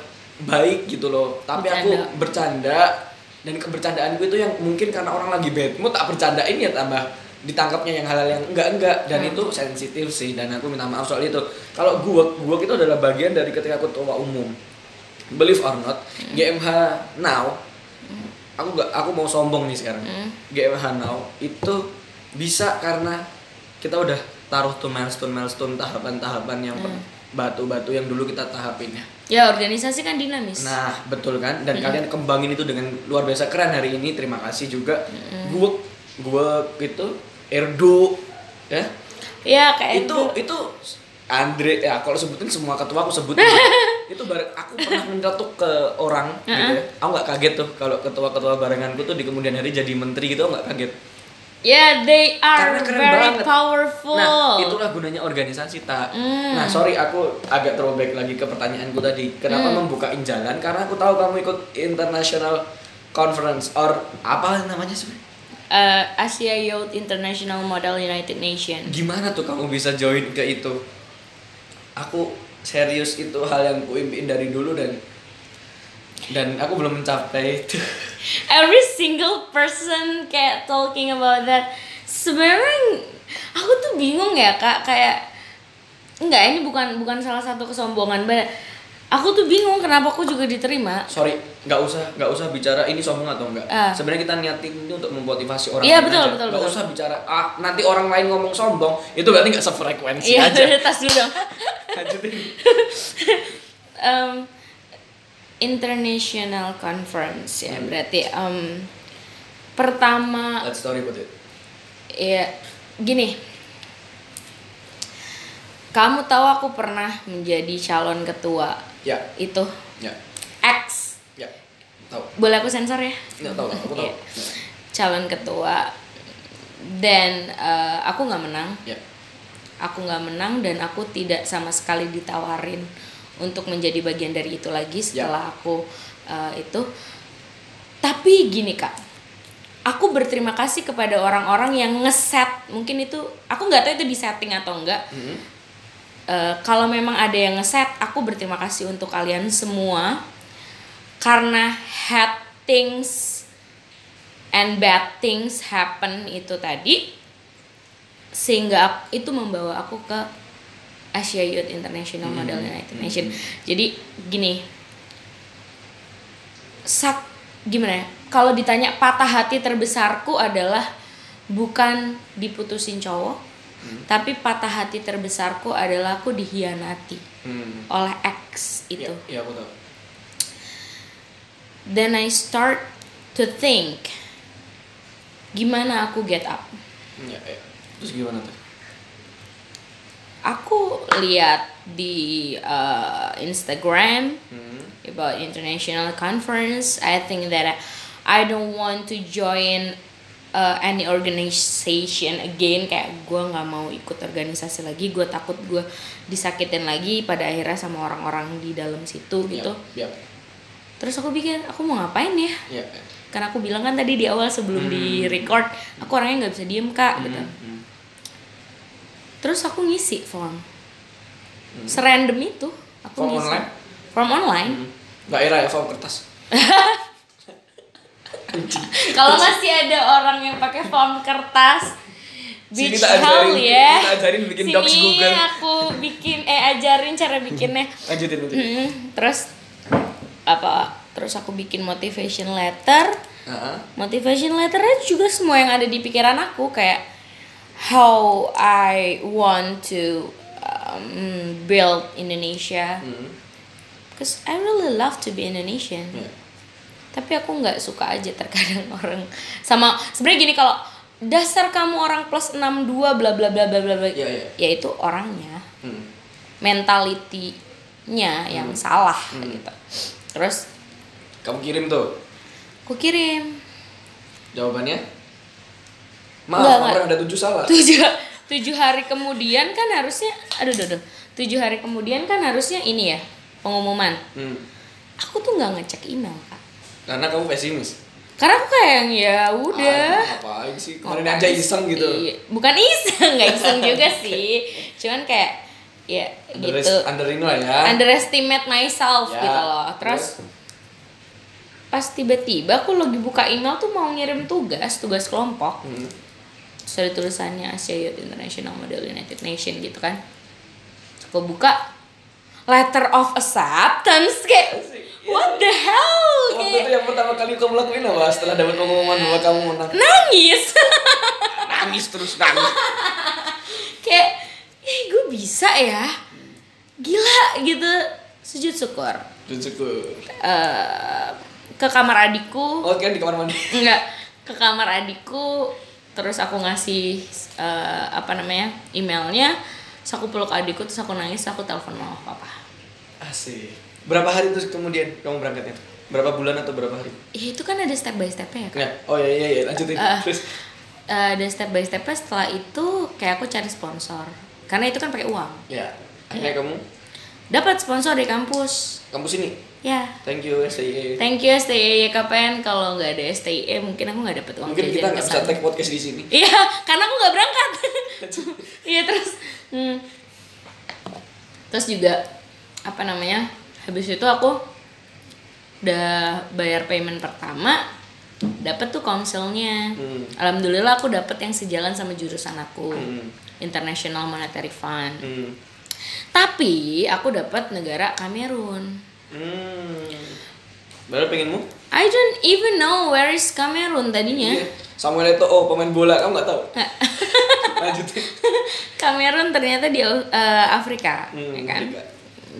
baik gitu loh. Tapi aku bercanda dan kebercandaanku itu yang mungkin karena orang lagi bad mood tak bercandain ya tambah ditangkapnya yang hal-hal yang enggak enggak dan Hmm. itu sensitif sih dan aku minta maaf soal itu. Kalau gua gua itu adalah bagian dari ketika ketua umum. Believe or not, Hmm. GMH now aku gak aku mau sombong nih sekarang. Hmm. GMH now itu bisa karena kita udah taruh tuh milestone milestone tahapan-tahapan yang Hmm. batu-batu yang dulu kita tahapin ya. Ya organisasi kan dinamis Nah, betul kan? Dan kalian kembangin itu dengan luar biasa keren hari ini. Terima kasih juga. Gua gua itu Erdo ya. ya kayak itu itu Andre ya kalau sebutin semua ketua aku sebutin. itu bareng aku pernah mencetuk ke orang gitu ya. Aku nggak kaget tuh kalau ketua-ketua barenganku tuh di kemudian hari jadi menteri gitu aku nggak kaget. Ya, they are very banget. powerful. Nah, itulah gunanya organisasi tak. Hmm. Nah, sorry aku agak throwback lagi ke pertanyaanku tadi. Kenapa Hmm. membukain jalan? Karena aku tahu kamu ikut international conference or apa namanya sebenarnya? Uh, Asia Youth International Model United Nation. Gimana tuh kamu bisa join ke itu? Aku serius itu hal yang kuimpiin dari dulu dan dan aku belum mencapai itu. Every single person kayak talking about that. Sebenarnya aku tuh bingung ya kak kayak enggak ini bukan bukan salah satu kesombongan but aku tuh bingung kenapa aku juga diterima. Sorry, nggak usah nggak usah bicara ini sombong atau enggak. Ah. Sebenarnya kita niatin ini untuk memotivasi orang Iya, lain betul, aja. betul, Nggak betul. usah bicara ah nanti orang lain ngomong sombong itu berarti nggak sefrekuensi Iya, aja. tas dulu dong. Lanjutin. um, international conference ya berarti um, pertama Let's story about it. ya gini kamu tahu aku pernah menjadi calon ketua Ya, itu ya, X ya. Tahu. boleh aku sensor ya Nggak tahu, aku tahu. Iya. calon ketua dan eh, aku nggak menang Ya. aku nggak menang dan aku tidak sama sekali ditawarin untuk menjadi bagian dari itu lagi setelah aku uh, itu. Tapi gini kak. Aku berterima kasih kepada orang-orang yang ngeset. Mungkin itu aku nggak tahu itu di setting atau enggak Mhm. Eh, kalau memang ada yang ngeset aku berterima kasih untuk kalian semua. Karena had things and bad things happen itu tadi sehingga itu membawa aku ke Asia Youth International Model United Nation jadi gini sak gimana ya kalau ditanya patah hati terbesarku adalah bukan diputusin cowok tapi patah hati terbesarku adalah aku dihianati Hmm. oleh ex itu Ya, ya aku tahu. then I start to think gimana aku get up Ya, ya. Terus gimana tuh? Aku lihat di uh, Instagram Hmm. about international conference. I think that I don't want to join uh, any organization again. Kayak gue nggak mau ikut organisasi lagi. Gue takut gue disakitin lagi pada akhirnya sama orang-orang di dalam situ gitu. Ya, terus aku pikir aku mau ngapain ya? Ya. karena aku bilang kan tadi di awal sebelum di record aku orangnya nggak bisa diem kak gitu. Hmm. Terus aku ngisi form serandom itu aku Form ngisi online? form online Hmm. Nggak era ya form kertas. kalau masih ada orang yang pakai form kertas Sini Beach tak hell ajarin- ya kita ajarin bikin docs Sini Google. aku bikin eh ajarin cara bikinnya Lanjutin lanjutin. Mm, terus apa terus aku bikin motivation letter Heeh. motivation letternya juga semua yang ada di pikiran aku kayak how I want to um, build Indonesia Hmm. because I really love to be Indonesian Ya. tapi aku nggak suka aja terkadang orang sama sebenarnya gini kalau dasar kamu orang plus 62 bla bla bla bla bla bla Iya, iya. ya itu orangnya Hmm. mentalitinya yang salah gitu terus Kamu kirim tuh aku kirim jawabannya. Maaf, Nggak, orang nggak. ada tujuh salah. tujuh tujuh hari kemudian kan harusnya aduh aduh, aduh tujuh hari kemudian kan harusnya ini ya pengumuman Hmm. aku tuh nggak ngecek email kak Karena kamu pesimis. karena aku kayak yang ya udah Ah, ngapain sih? Kemarin Ngapain aja iseng gitu. Iya, bukan iseng nggak iseng juga sih cuman kayak ya gitu under lah ya. underestimate myself Ya, gitu loh terus pas tiba-tiba aku lagi buka email tuh mau ngirim tugas tugas kelompok Hmm. Terus ada tulisannya Asia Youth International Model United Nation gitu kan. Aku buka letter of acceptance kayak what the hell Waktu kayak. itu yang pertama kali kamu lakuin apa? Setelah dapat pengumuman bahwa kamu menang? nangis. Nangis terus nangis. kayak eh gue bisa ya? Gila gitu. Sujud syukur. Dan syukur. Eh, ke kamar adikku. Oh kan di kamar mandi. enggak ke kamar adikku terus aku ngasih eh, apa namanya emailnya terus aku peluk adikku terus aku nangis aku telepon mama papa Asik. Berapa hari terus kemudian kamu berangkatnya? Berapa bulan atau berapa hari? ya, itu kan ada step by stepnya ya kan Ya. Oh iya iya iya lanjutin. Eh. Terus Eh, ada step by stepnya setelah itu kayak aku cari sponsor karena itu kan pakai uang ya. Akhirnya kamu dapat sponsor di kampus kampus ini. Ya Thank you STI. Thank you STI YKPN kalau nggak ada STI mungkin aku nggak dapet uang Mungkin kita nggak bisa take podcast di sini. Iya, karena aku nggak berangkat. Iya terus, hmm. terus juga apa namanya? Habis itu aku udah bayar payment pertama, dapet tuh konselnya. Hmm. Alhamdulillah aku dapet yang sejalan sama jurusan aku, Hmm. International Monetary Fund. Hmm. Tapi aku dapet negara Kamerun. Hmm. Baru pengenmu? I don't even know where is Kamerun tadinya. Iya. Samuel Eto'o pemain bola kamu nggak tahu? Lanjutin. Kamerun ternyata di uh, Afrika, Hmm, ya kan? Afrika.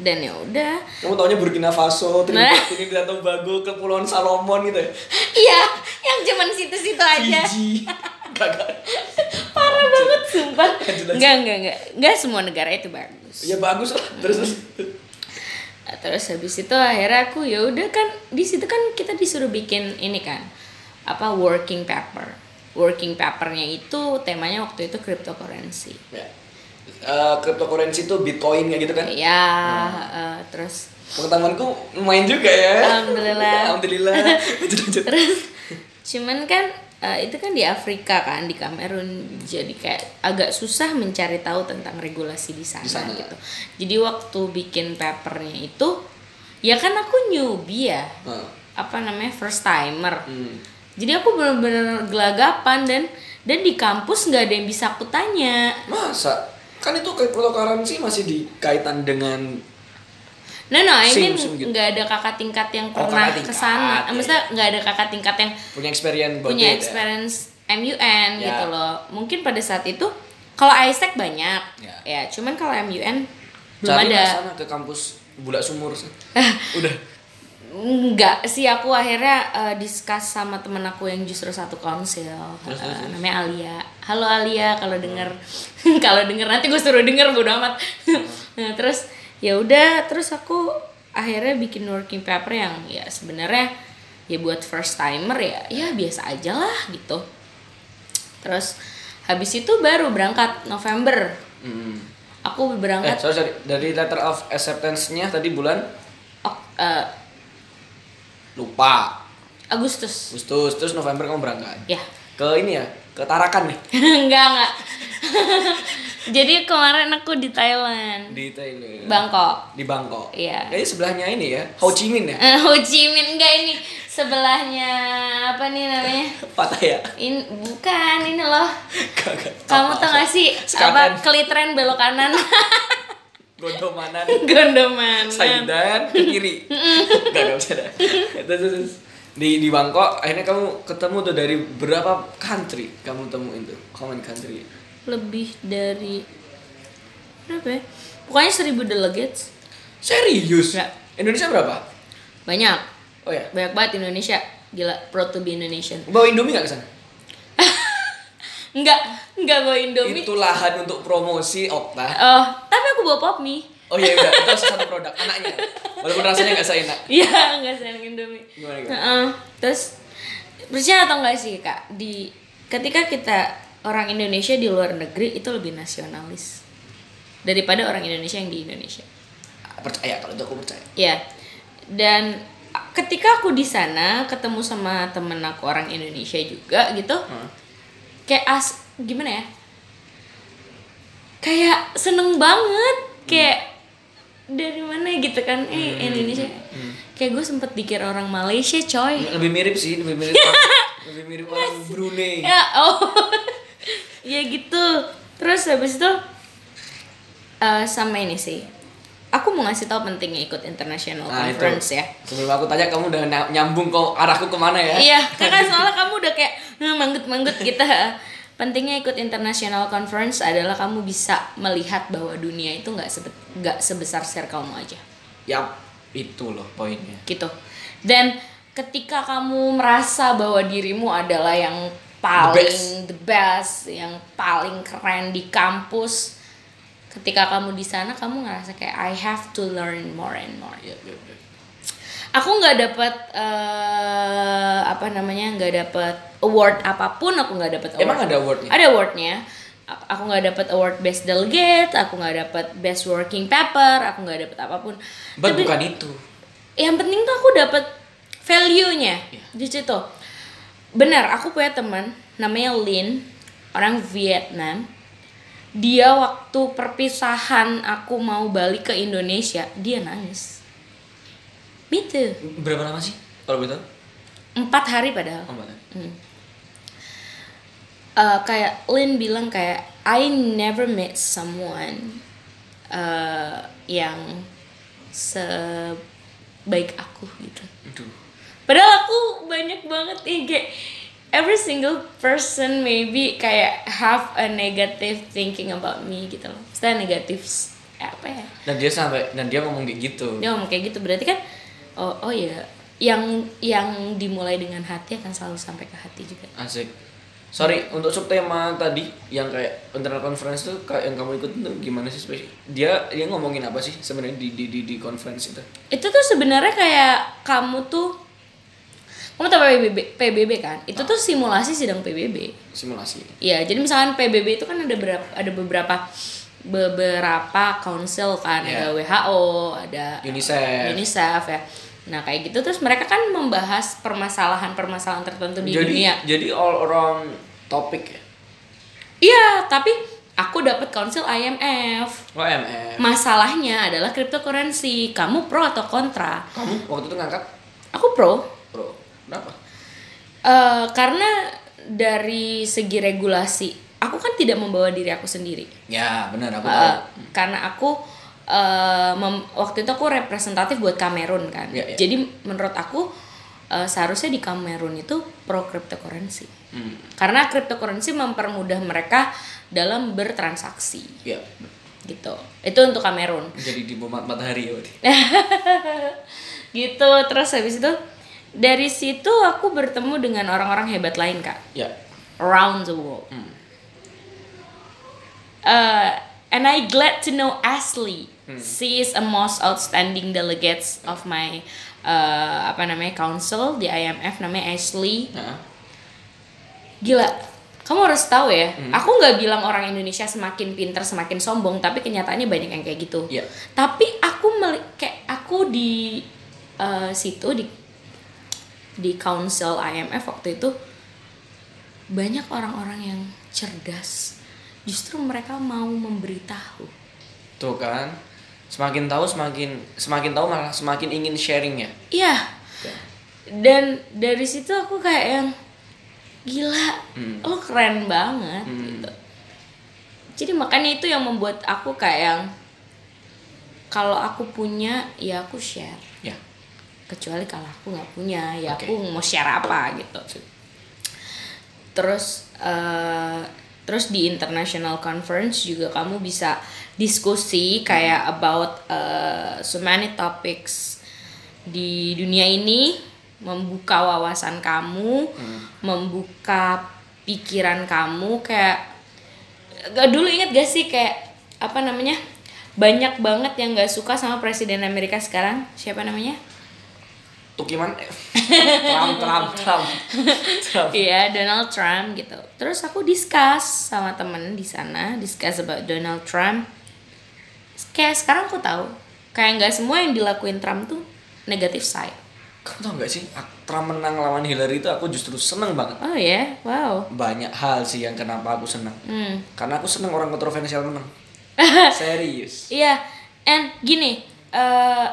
Dan ya udah. Kamu taunya Burkina Faso, Nah. Trinidad, Trinidad Tobago, Kepulauan Salomon gitu ya? Iya, yang cuman situ-situ aja. Fiji. Parah banget sumpah. Enggak, enggak, enggak. Enggak semua negara itu bagus. Ya bagus lah. Terus terus. Terus habis itu akhirnya aku ya udah kan di situ kan kita disuruh bikin ini kan apa working paper. Working papernya itu temanya waktu itu cryptocurrency. Ya. Eh, cryptocurrency itu Bitcoin kayak gitu kan? Ya, eh, terus Pengetahuanku lumayan juga ya. Alhamdulillah. Alhamdulillah. Terus cuman kan eh, itu kan di Afrika kan di Kamerun jadi kayak agak susah mencari tahu tentang regulasi di sana, Di sana. gitu jadi waktu bikin papernya itu ya kan aku newbie ya Nah. apa namanya first timer Hmm. jadi aku bener-bener gelagapan dan dan di kampus nggak ada yang bisa aku tanya Masa? Kan itu cryptocurrency masih dikaitan dengan no no I mean gitu. nggak ada kakak tingkat yang Oh, pernah tingkat, ke sana iya. maksudnya nggak ada kakak tingkat yang punya experience punya ya. experience MUN Ya. gitu loh. Mungkin pada saat itu kalau ISEC banyak Ya. ya, cuman kalau MUN belum Cari ada. sana ke kampus Bulak Sumur. Udah. Enggak sih aku akhirnya eh, discuss sama temen aku yang justru satu konsil Terus, terus. namanya Alia. Halo Alia kalau denger kalau denger nanti gue suruh denger bodo amat. nah, terus ya udah terus aku akhirnya bikin working paper yang ya sebenarnya ya buat first timer ya ya biasa aja lah gitu. Terus habis itu baru berangkat November. Hmm. Aku Eh, berangkat sorry, sorry. Dari letter of acceptance-nya tadi bulan Ok- eh, lupa. Agustus. Agustus, terus November kamu berangkat. Ya. Ke ini ya, ke Tarakan nih. enggak enggak jadi kemarin aku di Thailand Di Thailand. Bangkok Di Bangkok. Iya. Kayaknya sebelahnya ini ya, Ho Chi Minh ya. Eh, Ho Chi Minh enggak ini sebelahnya apa nih namanya Pattaya. ini bukan ini loh kamu tau gak sih apa kelitren belok kanan Gondomanan. gondoman Saidan ke kiri. Gak gak bisa dah. Terus, di di Bangkok akhirnya kamu ketemu tuh dari berapa country kamu temuin tuh? Many country? Lebih dari berapa ya pokoknya seribu delegates Serius? Ya. Indonesia berapa? banyak Oh ya. banyak banget Indonesia gila proud to be Indonesian Bawa Indomie gak ke sana? enggak enggak bawa Indomie Itu lahan untuk promosi Okta. Oh, tapi aku bawa pop mie. Oh iya udah, itu satu produk anaknya. Walaupun rasanya gak seenak. Iya, nggak sayang Indomie. Gimana gimana? Heeh. Terus percaya atau enggak sih kak di ketika kita orang Indonesia di luar negeri itu lebih nasionalis daripada orang Indonesia yang di Indonesia. percaya kalau itu aku percaya. Ya. Dan ketika aku di sana ketemu sama temen aku orang Indonesia juga gitu. Kayak as gimana ya? Kayak seneng banget kayak dari mana gitu kan? Eh Indonesia. Kayak gue sempet dikira orang Malaysia coy. Lebih mirip sih lebih mirip orang- lebih mirip orang Brunei. Ya oh ya gitu terus habis itu eh, sama ini sih aku mau ngasih tahu pentingnya ikut international Nah, itu. conference ya sebelum aku tanya kamu udah ny- nyambung kok arahku ke mana ya Iya, karena soalnya kamu udah kayak "Hmm, manggut-manggut kita. Pentingnya ikut international conference adalah kamu bisa melihat bahwa dunia itu nggak sebe- nggak sebesar circlemu aja, Yap, itu loh poinnya gitu. Dan ketika kamu merasa bahwa dirimu adalah yang paling the best, yang paling keren di kampus, ketika kamu di sana kamu ngerasa kayak I have to learn more and more. Iya, iya, iya. aku nggak dapat eh, apa namanya nggak dapat award apa pun aku nggak dapat award Emang ada awardnya? ada awardnya aku nggak dapat award best delegate aku nggak dapat best working paper aku nggak dapat apa pun But Tapi bukan itu yang penting tuh aku dapat value nya Iya. di situ benar aku punya teman namanya Lin orang Vietnam. Dia waktu perpisahan aku mau balik ke Indonesia dia nangis. Itu berapa lama sih kalau begitu empat hari padahal. Oh, mana? Eh, kayak Lin bilang kayak I never met someone eh, yang sebaik aku gitu. Aduh. Padahal aku banyak banget nih kayak every single person maybe kayak have a negative thinking about me gitu loh. Maksudnya negatif apa ya? Dan dia sampai dan dia ngomong kayak gitu. Dia ngomong kayak gitu. Berarti kan oh oh ya yang yang dimulai dengan hati akan selalu sampai ke hati juga. Asik. Sorry untuk subtema tadi yang kayak internal conference tuh kayak yang kamu ikut tuh gimana sih spesial dia dia ngomongin apa sih sebenarnya di di di, di conference itu? Itu tuh sebenarnya kayak kamu tuh kamu tahu PBB, PBB kan itu tuh simulasi sidang PBB simulasi Iya, jadi misalkan PBB itu kan ada berapa ada beberapa beberapa council kan, Iya. ada WHO, ada UNICEF. UNICEF ya. Nah, kayak gitu terus mereka kan membahas permasalahan-permasalahan tertentu di jadi dunia. jadi all around topik ya Iya, tapi aku dapat council IMF. OMF Masalahnya adalah cryptocurrency. Kamu pro atau kontra? kamu waktu itu ngangkat Aku pro. bro berapa Eh, karena dari segi regulasi, aku kan tidak membawa diri aku sendiri. ya benar aku Uh, tahu karena aku uh, mem- waktu itu aku representatif buat Kamerun kan. Iya, iya. Jadi menurut aku uh, seharusnya di Kamerun itu pro cryptocurrency. Hmm. Karena cryptocurrency mempermudah mereka dalam bertransaksi ya gitu. Itu untuk Kamerun. jadi di matahari ya gitu. Terus habis itu dari situ aku bertemu dengan orang-orang hebat lain kak ya around the world. Hmm. Uh, and I glad to know Ashley. Hmm. She is a most outstanding delegates of my uh, apa namanya council di IMF namanya Ashley. Nah, Gila, kamu harus tahu ya. Hmm. Aku nggak bilang orang Indonesia semakin pinter semakin sombong, tapi kenyataannya banyak yang kayak gitu. Iya. Tapi aku kayak aku di uh, situ di di council IMF waktu itu banyak orang-orang yang cerdas. Justru mereka mau memberitahu. tuh kan semakin tahu semakin semakin tahu malah semakin ingin sharing ya Iya. Dan dari situ aku kayak yang gila, Hmm. lo keren banget Hmm. gitu. Jadi makanya itu yang membuat aku kayak yang kalau aku punya ya aku share. Kecuali kalau aku nggak punya ya Oke. aku mau share apa gitu. Terus eh, terus di international conference juga kamu bisa diskusi kayak about eh, so many topics di dunia ini membuka wawasan kamu, membuka pikiran kamu kayak gak dulu inget gak sih kayak apa namanya banyak banget yang gak suka sama presiden Amerika sekarang siapa namanya Tukiman eh, Trump Trump Trump Trump Iya Donald Trump gitu. Terus aku discuss sama temen di sana, discuss about Donald Trump. Kayak sekarang aku tahu kayak nggak semua yang dilakuin Trump tuh negatif side Kamu tau gak sih, Trump menang lawan Hillary itu aku justru seneng banget. oh ya wow Banyak hal sih yang kenapa aku seneng. hmm. Karena aku seneng orang kontroversial menang. Serius. Iya, and gini, uh,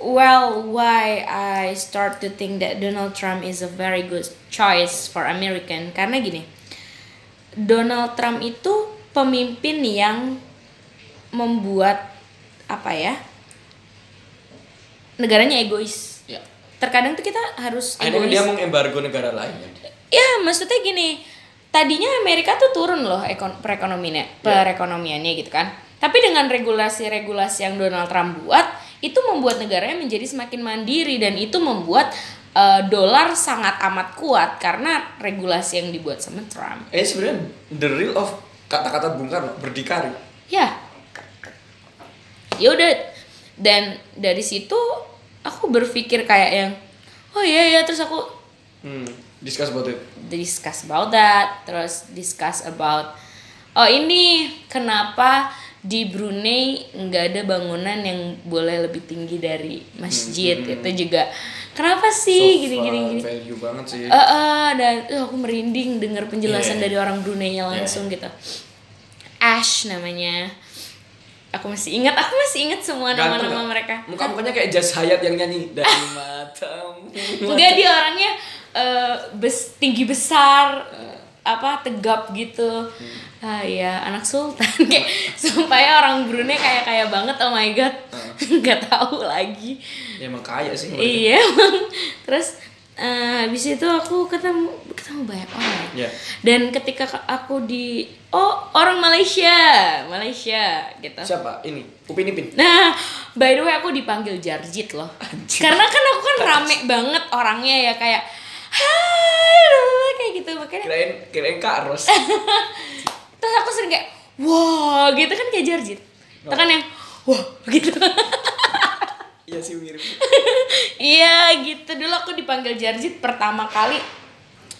well, why I start to think that Donald Trump is a very good choice for American karena gini, Donald Trump itu pemimpin yang membuat apa ya, negaranya egois. Ya. Terkadang tuh kita harus Akhirnya egois. dia mengembargo negara lain. Ya, maksudnya gini, tadinya Amerika tuh turun loh ekon perekonomiannya, perekonomiannya gitu kan. Tapi dengan regulasi-regulasi yang Donald Trump buat, itu membuat negaranya menjadi semakin mandiri dan itu membuat eh, dolar sangat amat kuat karena regulasi yang dibuat sama Trump. Eh sebenarnya the real of kata-kata Bung Karno berdikari. Ya. Ya udah dan dari situ aku berpikir kayak yang oh iya ya terus aku Hmm, discuss about it. discuss about that terus discuss about oh ini kenapa di Brunei nggak ada bangunan yang boleh lebih tinggi dari masjid. Itu juga kenapa sih? Gini gini uh, gini. value banget sih. Eh, eh, dan eh, aku merinding dengar penjelasan Yeah. dari orang Brunei-nya langsung gitu. Ash namanya. Aku masih ingat aku masih ingat semua nama-nama mereka. Muka-mukanya kayak Jas Hayat yang nyanyi dari matamu. Enggak dia orangnya eh, bes, tinggi besar eh, apa tegap gitu. Ah iya, anak sultan kayak sumpah ya orang Brunei kayak kaya banget oh my god. nggak tahu lagi. Ya emang kaya sih. Iya emang. Terus eh, habis itu aku ketemu ketemu banyak orang. Iya. Dan ketika aku di oh orang Malaysia, Malaysia gitu. Siapa? Ini. Upin Ipin. Nah, by the way aku dipanggil Jarjit loh. Anjir. Karena kan aku kan rame banget orangnya ya kayak hai lala," kayak gitu makanya Kirain kirain Kak Ros. terus aku sering kayak wah gitu kan kayak Jarjit. Itu kan yang wah gitu. Iya sih mirip. Iya gitu dulu aku dipanggil Jarjit pertama kali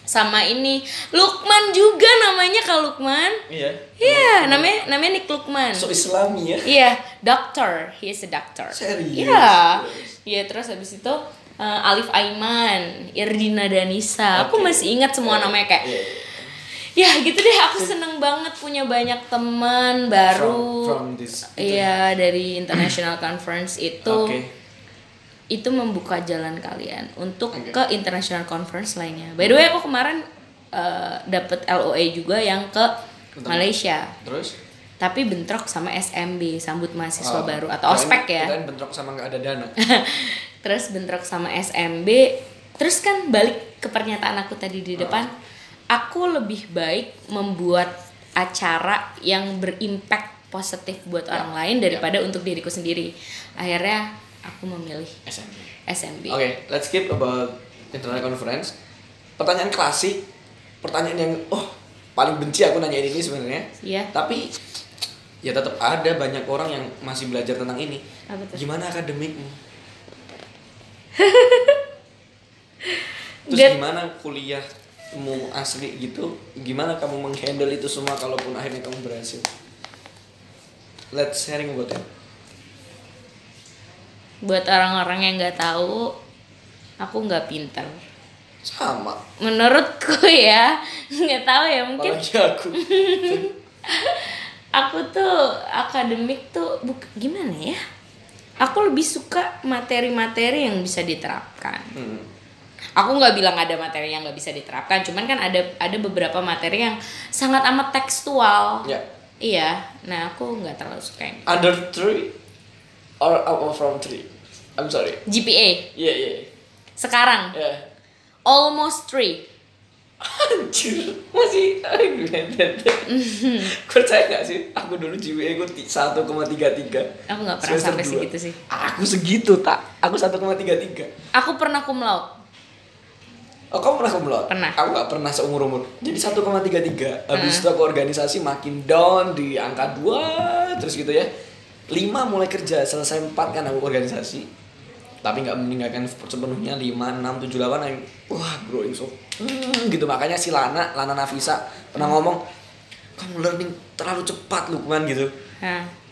sama ini Lukman juga namanya Kak Lukman. Iya. Iya, namanya namanya Nick Lukman. So Islami ya. Iya, doctor. He is a doctor. Serius? Iya. Iya, terus habis itu uh, Alif Aiman, Irdina Danisa. Aku Oke. masih ingat semua namanya kayak Iya. Ya gitu deh, aku seneng banget punya banyak teman baru. From- from this- Iya, dari international conference itu. Oke. Itu membuka jalan kalian untuk Oke. ke international conference lainnya. By the way, aku kemarin uh, dapet LOA juga yang ke Malaysia. Terus? Tapi bentrok sama SMB, sambut mahasiswa Oh, baru atau ospek ya. Kirain bentrok sama nggak ada dana. terus bentrok sama SMB terus kan balik ke pernyataan aku tadi di depan aku lebih baik membuat acara yang berimpact positif buat orang lain daripada untuk diriku sendiri akhirnya aku memilih SMB. SMB Oke, let's keep about internal conference. Pertanyaan klasik, pertanyaan yang oh paling benci aku nanyain ini sebenarnya. Iya. Tapi ya tetap ada banyak orang yang masih belajar tentang ini. Gimana akademikmu? Terus gimana kuliahmu asli gitu? Gimana kamu menghandle itu semua kalaupun akhirnya kamu berhasil? Let's sharing about it. buat orang-orang yang nggak tahu aku nggak pintar Sama. menurutku ya nggak tahu ya mungkin Apalagi aku. aku tuh akademik tuh buk gimana ya aku lebih suka materi-materi yang bisa diterapkan Hmm. Aku nggak bilang ada materi yang nggak bisa diterapkan cuman kan ada ada beberapa materi yang sangat amat tekstual Ya. iya nah aku nggak terlalu suka yang Under three or out from three? I'm sorry. GPA Iya iya. sekarang Ya. almost three Anjir, masih Percaya gak sih? Aku dulu GPA gue 1,33 aku nggak pernah Semester sampai dua. segitu sih Aku segitu tak? Aku 1,33 aku pernah cum laude Oh kamu pernah kumlot? Pernah. Aku gak pernah seumur umur. Jadi 1,33 Habis itu aku organisasi makin down di angka 2 Terus gitu ya. 5 mulai kerja, selesai 4 kan aku organisasi. Tapi nggak meninggalkan sepenuhnya 5, 6, 7, 8 yang wah growing so hmm, gitu. Makanya si Lana, Lana Nafisa pernah ngomong kamu learning terlalu cepat Lukman gitu. Nah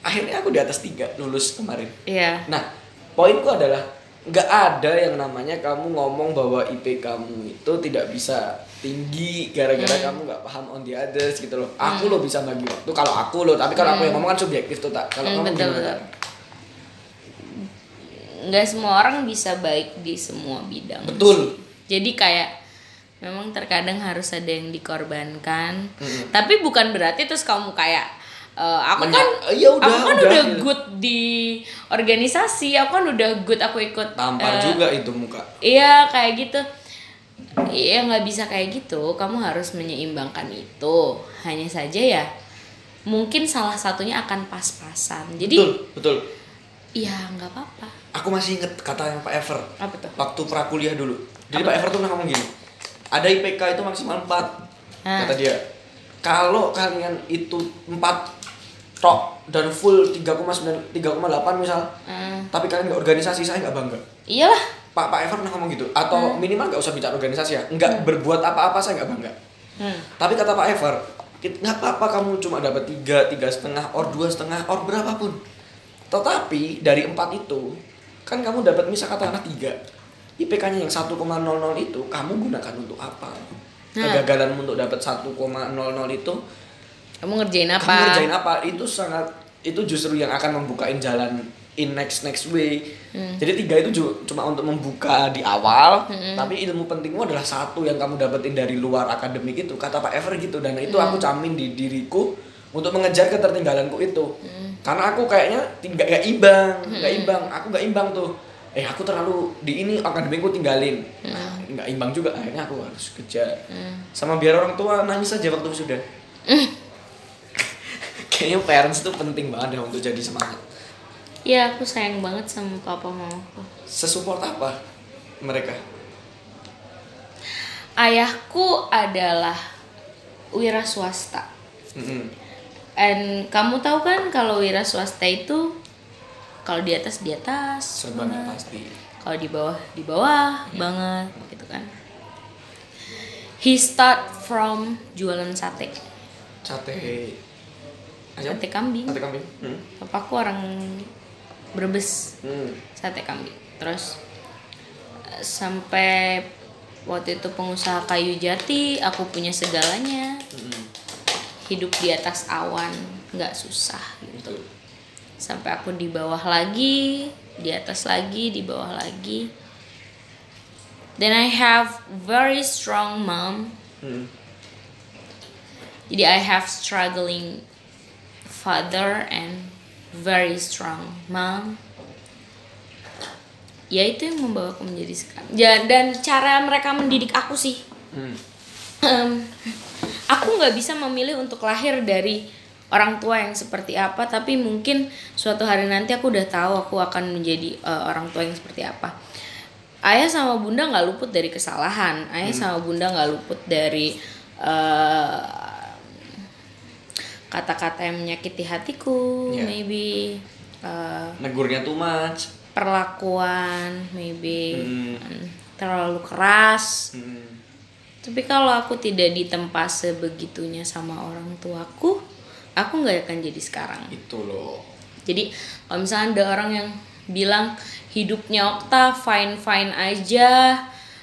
akhirnya aku di atas tiga lulus kemarin. Iya. nah poinku adalah nggak ada yang namanya kamu ngomong bahwa IP kamu itu tidak bisa tinggi gara-gara Hmm. kamu nggak paham on the others gitu loh aku lo bisa bagi waktu kalau aku lo tapi kalau aku yang ngomong kan subjektif tuh tak kalau Hmm, kamu betul, gimana betul. Nggak semua orang bisa baik di semua bidang. betul Jadi kayak memang terkadang harus ada yang dikorbankan. Tapi bukan berarti terus kamu kayak eh, aku Menya- kan eh, ya udah, aku kan udah, udah, good di organisasi, aku kan udah good aku ikut tampar eh, juga itu muka Iya kayak gitu. Iya nggak bisa kayak gitu. Kamu harus menyeimbangkan itu. Hanya saja ya mungkin salah satunya akan pas-pasan. Jadi betul betul ya nggak apa-apa. aku masih inget kata yang Pak Ever Apa tuh? waktu prakuliah dulu jadi Pak Ever tuh pernah ngomong gini ada IPK itu maksimal 4 Ah. kata dia kalau kalian itu 4 tok dan full 3,9 3,8 misal. Hmm, tapi kalian nggak organisasi saya nggak bangga. Iyalah. Pak Pak Ever pernah ngomong gitu. Atau minimal nggak usah bicara organisasi ya. Nggak berbuat apa-apa saya nggak bangga. Hmm. tapi kata Pak Ever "Kit- nggak apa-apa kamu cuma dapat tiga tiga setengah or dua setengah or berapapun. Tetapi dari empat itu kan kamu dapat misal katakanlah tiga IPK-nya yang 1,00 itu kamu gunakan untuk apa? Nah. kegagalanmu untuk dapat 1,00 itu Kamu ngerjain apa? kamu ngerjain apa? Itu sangat itu justru yang akan membukain jalan in next next way. Hmm. jadi tiga itu cuma untuk membuka di awal tapi ilmu pentingmu adalah satu yang kamu dapetin dari luar akademik itu kata Pak Ever gitu. Dan itu aku camin di diriku untuk mengejar ketertinggalanku itu. Karena aku kayaknya tidak gak imbang nggak imbang. Aku nggak imbang tuh. Eh aku terlalu di ini akademikku tinggalin. Nah, nggak imbang juga. Akhirnya aku harus kejar. Sama biar orang tua nangis aja waktu sudah kayaknya parents itu penting banget ya untuk jadi semangat. Iya, aku sayang banget sama papa mamaku. sesupport apa mereka? Ayahku adalah wira swasta. Mm-mm. And kamu tahu kan kalau wira swasta itu kalau di atas di atas, serba pasti. Kalau di bawah di bawah. Banget gitu kan. He start from jualan sate, sate sate kambing. sate kambing Hmm. Papaku orang Brebes, Hmm. sate kambing. Terus eh, sampai waktu itu pengusaha kayu jati, aku punya segalanya. Mm-mm. Hidup di atas awan, nggak susah gitu. Gitu. Sampai aku di bawah lagi, di atas lagi, di bawah lagi. Then I have very strong mom. Hmm. Jadi I have struggling father and very strong mom. Ya itu yang membawa aku menjadi sekarang. Ya, dan cara mereka mendidik aku sih. Hmm. Em, aku nggak bisa memilih untuk lahir dari orang tua yang seperti apa, tapi mungkin suatu hari nanti aku udah tahu aku akan menjadi eh, orang tua yang seperti apa. Ayah sama bunda nggak luput dari kesalahan. Ayah sama bunda nggak luput dari eh, kata-kata yang menyakiti hatiku, Iya. maybe eh, negurnya too much perlakuan, maybe Hmm. mm, terlalu keras. Hmm. Tapi kalau aku tidak ditempa sebegitunya sama orang tuaku, aku nggak akan jadi sekarang. itu loh Jadi kalau misalnya ada orang yang bilang hidupnya Okta fine fine aja,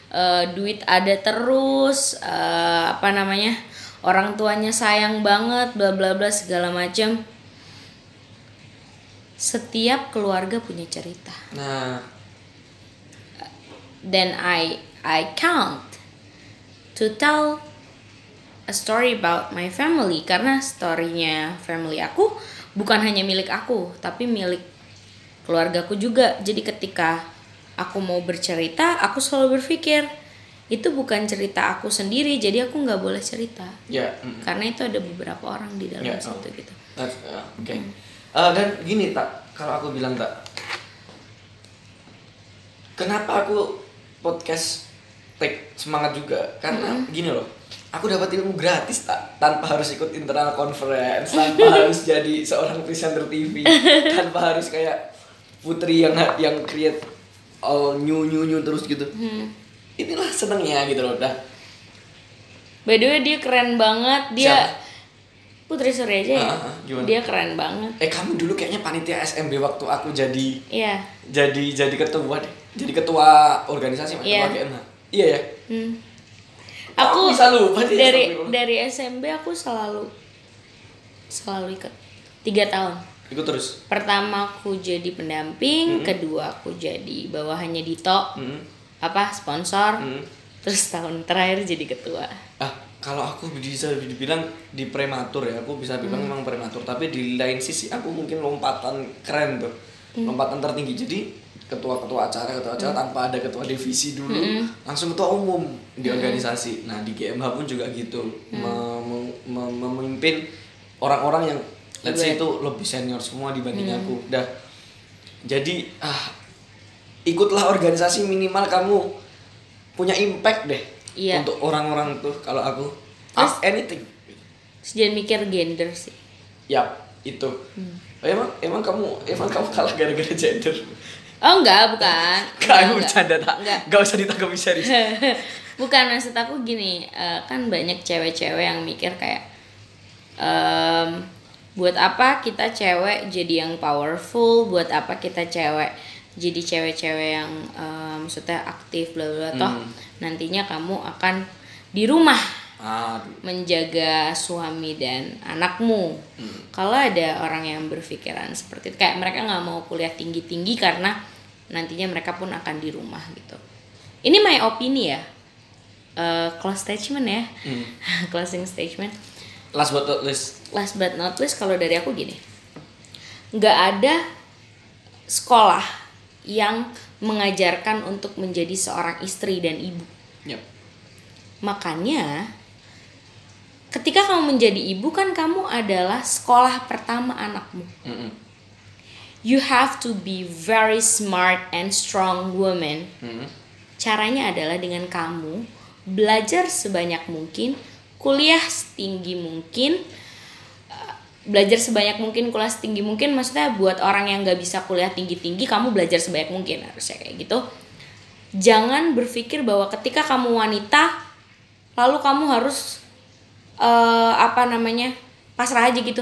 eh, duit ada terus, eh, apa namanya orang tuanya sayang banget, bla bla bla segala macam. Setiap keluarga punya cerita. nah then I I count to tell a story about my family karena storynya family aku bukan hanya milik aku tapi milik keluargaku juga jadi ketika aku mau bercerita aku selalu berpikir itu bukan cerita aku sendiri jadi aku nggak boleh cerita. Ya mm. karena itu ada beberapa orang di dalam Ya, situ oh. gitu uh, oke Eh, dan gini tak kalau aku bilang tak kenapa aku podcast take semangat juga? Karena gini loh aku dapat ilmu gratis tak tanpa harus ikut internal conference tanpa harus jadi seorang presenter TV tanpa harus kayak Putri yang yang create all new new new terus gitu inilah senengnya gitu loh dah by the way dia keren banget dia Siapa? Putri Surya aja ya. Gimana? Dia keren banget. Eh kamu dulu kayaknya panitia SMB waktu aku jadi Iya. jadi jadi ketua deh. Jadi ketua organisasi ketua Iya. GMH. Iya ya. Hmm. Kok Aku bisa lupa sih dari astagfirullah? dari SMB aku selalu selalu ikut tiga tahun. Ikut terus. Pertama aku jadi pendamping, kedua aku jadi bawahannya Dito, Hmm. Apa sponsor, Hmm. terus tahun terakhir jadi ketua. Ah, kalau aku bisa dibilang di prematur ya, aku bisa bilang Hmm. memang prematur, tapi di lain sisi aku mungkin lompatan keren tuh. Hmm. Lompatan tertinggi. Jadi ketua-ketua acara, ketua acara tanpa ada ketua divisi dulu, Hmm. langsung ketua umum di organisasi. Nah, di GMH pun juga gitu. Hmm. Mem- mem- mem- memimpin orang-orang yang let's say Hebat. itu lebih senior semua dibanding Hmm. aku. Dah. Jadi, ah ikutlah organisasi minimal kamu punya impact deh Iya. untuk orang-orang tuh kalau aku Terus? anything jangan mikir gender sih. ya itu Hmm. emang emang kamu emang kamu kalah gara-gara gender Oh enggak, bukan. Enggak, bercanda tak Enggak. Gak usah ditanggapi serius Bukan maksud aku gini, eh, kan banyak cewek-cewek yang mikir kayak em, buat apa kita cewek jadi yang powerful, buat apa kita cewek jadi cewek-cewek yang em, maksudnya aktif bla bla toh Hmm. nantinya kamu akan di rumah Aduh menjaga suami dan anakmu. Kalau ada orang yang berpikiran seperti itu, kayak mereka nggak mau kuliah tinggi-tinggi karena nantinya mereka pun akan di rumah gitu. Ini my opini ya, Eh, close statement ya, Hmm. closing statement. Last but not least Last but not least, kalau dari aku gini, nggak ada sekolah yang mengajarkan untuk menjadi seorang istri dan ibu. Yep. Makanya ketika kamu menjadi ibu kan kamu adalah sekolah pertama anakmu. Mm-mm. You have to be very smart and strong woman. Mm-mm. Caranya adalah dengan kamu belajar sebanyak mungkin, kuliah setinggi mungkin, belajar sebanyak mungkin, kuliah setinggi mungkin. Maksudnya buat orang yang nggak bisa kuliah tinggi-tinggi, kamu belajar sebanyak mungkin harusnya kayak gitu. Jangan berpikir bahwa ketika kamu wanita, lalu kamu harus eh apa namanya pasrah aja gitu.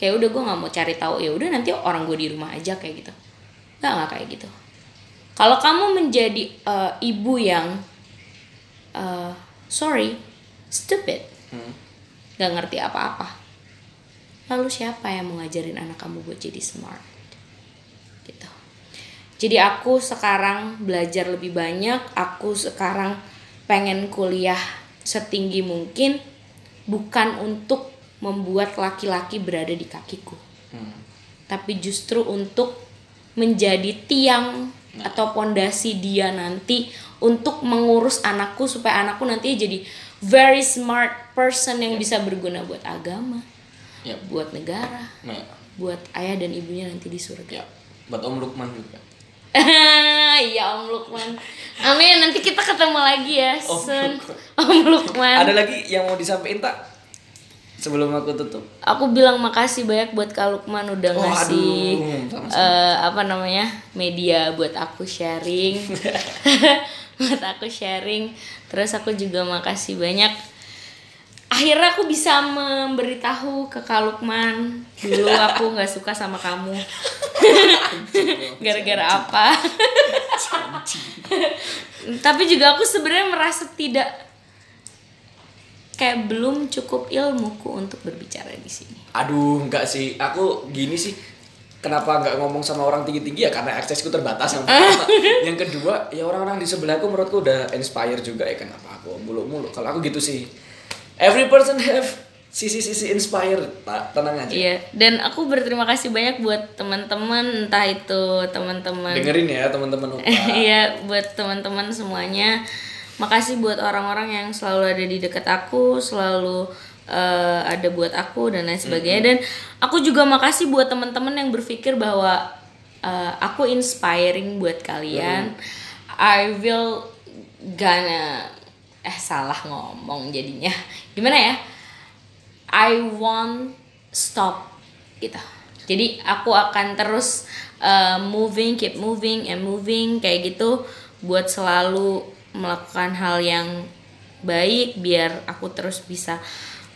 Kayak udah gue nggak mau cari tahu ya udah nanti orang gue di rumah aja kayak gitu. Nggak nggak kayak gitu. Kalau kamu menjadi eh, ibu yang eh, sorry, stupid, Hmm. nggak ngerti apa-apa. Lalu siapa yang mau ngajarin anak kamu buat jadi smart? Gitu. Jadi aku sekarang belajar lebih banyak. Aku sekarang pengen kuliah setinggi mungkin, bukan untuk membuat laki-laki berada di kakiku Hmm. tapi justru untuk menjadi tiang atau pondasi dia nanti untuk mengurus anakku supaya anakku nanti jadi very smart person yang bisa berguna buat agama, Yep. buat negara, Nah, buat ayah dan ibunya nanti di surga. ya. Buat Om Lukman juga. Iya Om Lukman. Amin. Nanti kita ketemu lagi ya, Om Sun. Lukman. Om Lukman. Ada lagi yang mau disampaikan tak? Sebelum aku tutup. Aku bilang makasih banyak buat Kak Lukman udah Oh, ngasih aduh, eh, apa namanya media buat aku sharing, buat aku sharing. Terus aku juga makasih banyak. Akhirnya aku bisa memberitahu ke Kak Lukman dulu aku nggak suka sama kamu. Gara-gara apa? Tapi juga aku sebenarnya merasa tidak kayak belum cukup ilmuku untuk berbicara di sini. Aduh, enggak sih. Aku gini sih. Kenapa nggak ngomong sama orang tinggi-tinggi ya karena aksesku terbatas yang pertama. yang kedua, ya orang-orang di sebelahku menurutku udah inspire juga ya kenapa aku muluk-muluk. Kalau aku gitu sih. Every person have sisi-sisi inspire. Ta- Tenang aja. Iya, dan aku berterima kasih banyak buat teman-teman, entah itu teman-teman. Dengerin ya teman-teman. Iya, buat teman-teman semuanya. Makasih buat orang-orang yang selalu ada di dekat aku, selalu eh, ada buat aku dan lain sebagainya. Dan aku juga makasih buat teman-teman yang berpikir bahwa eh, aku inspiring buat kalian. I will gonna eh salah ngomong jadinya. Gimana ya? I won't stop gitu. Jadi aku akan terus uh, moving, keep moving and moving kayak gitu buat selalu melakukan hal yang baik biar aku terus bisa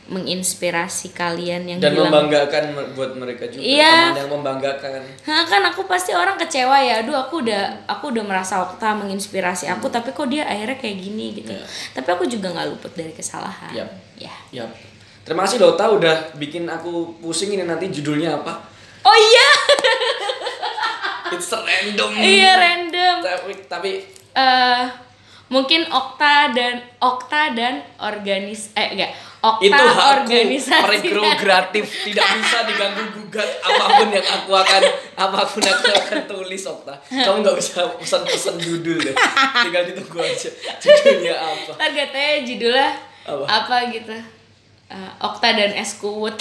menginspirasi kalian yang Dan bilang membanggakan me- buat mereka juga. Iya. Teman yang membanggakan. Kan aku pasti orang kecewa ya. Aduh, aku udah aku udah merasa Okta menginspirasi aku, tapi kok dia akhirnya kayak gini gitu. Iya. Tapi aku juga nggak luput dari kesalahan. Yap. Ya. Yap. Terima kasih Dota udah bikin aku pusing ini nanti judulnya apa. Oh iya. It's random. iya random. Tapi, tapi eh mungkin Okta dan Okta dan organis eh enggak Okta itu hakku. organisasi. Prerogatif tidak bisa diganggu gugat apa pun yang aku akan apa pun yang aku akan tulis Okta. Kamu nggak usah pesan-pesan judul deh. Tinggal ditunggu aja judulnya apa. Ntar katanya judulnya Apa? apa, gitu. Eh, Okta dan Eskut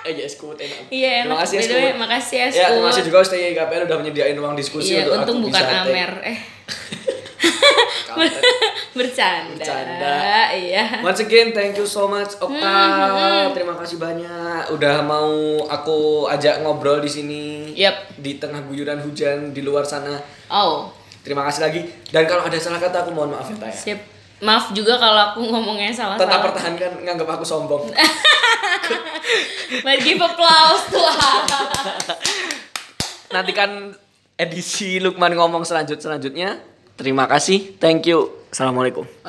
eh ya Eskut enak. Iya terima enak kasih By the way, makasih ya terima kasih juga Stay KPL udah menyediain ruang diskusi Iya, untuk untung aku bukan bisa Amer. eh. bercanda. Bercanda. Iya. Once again, thank you so much Okta. Hmm, Terima kasih banyak udah mau aku ajak ngobrol di sini. Yap. Di tengah guyuran hujan di luar sana. Oh, Terima kasih lagi. Dan kalau ada salah kata aku mohon maaf ya Taya. sip. Maaf juga kalau aku ngomongnya Tetap salah-salah. pertahankan nganggap aku sombong. Let's give applause to Nantikan edisi Lukman ngomong selanjut selanjutnya. Terima kasih. Thank you. Assalamualaikum.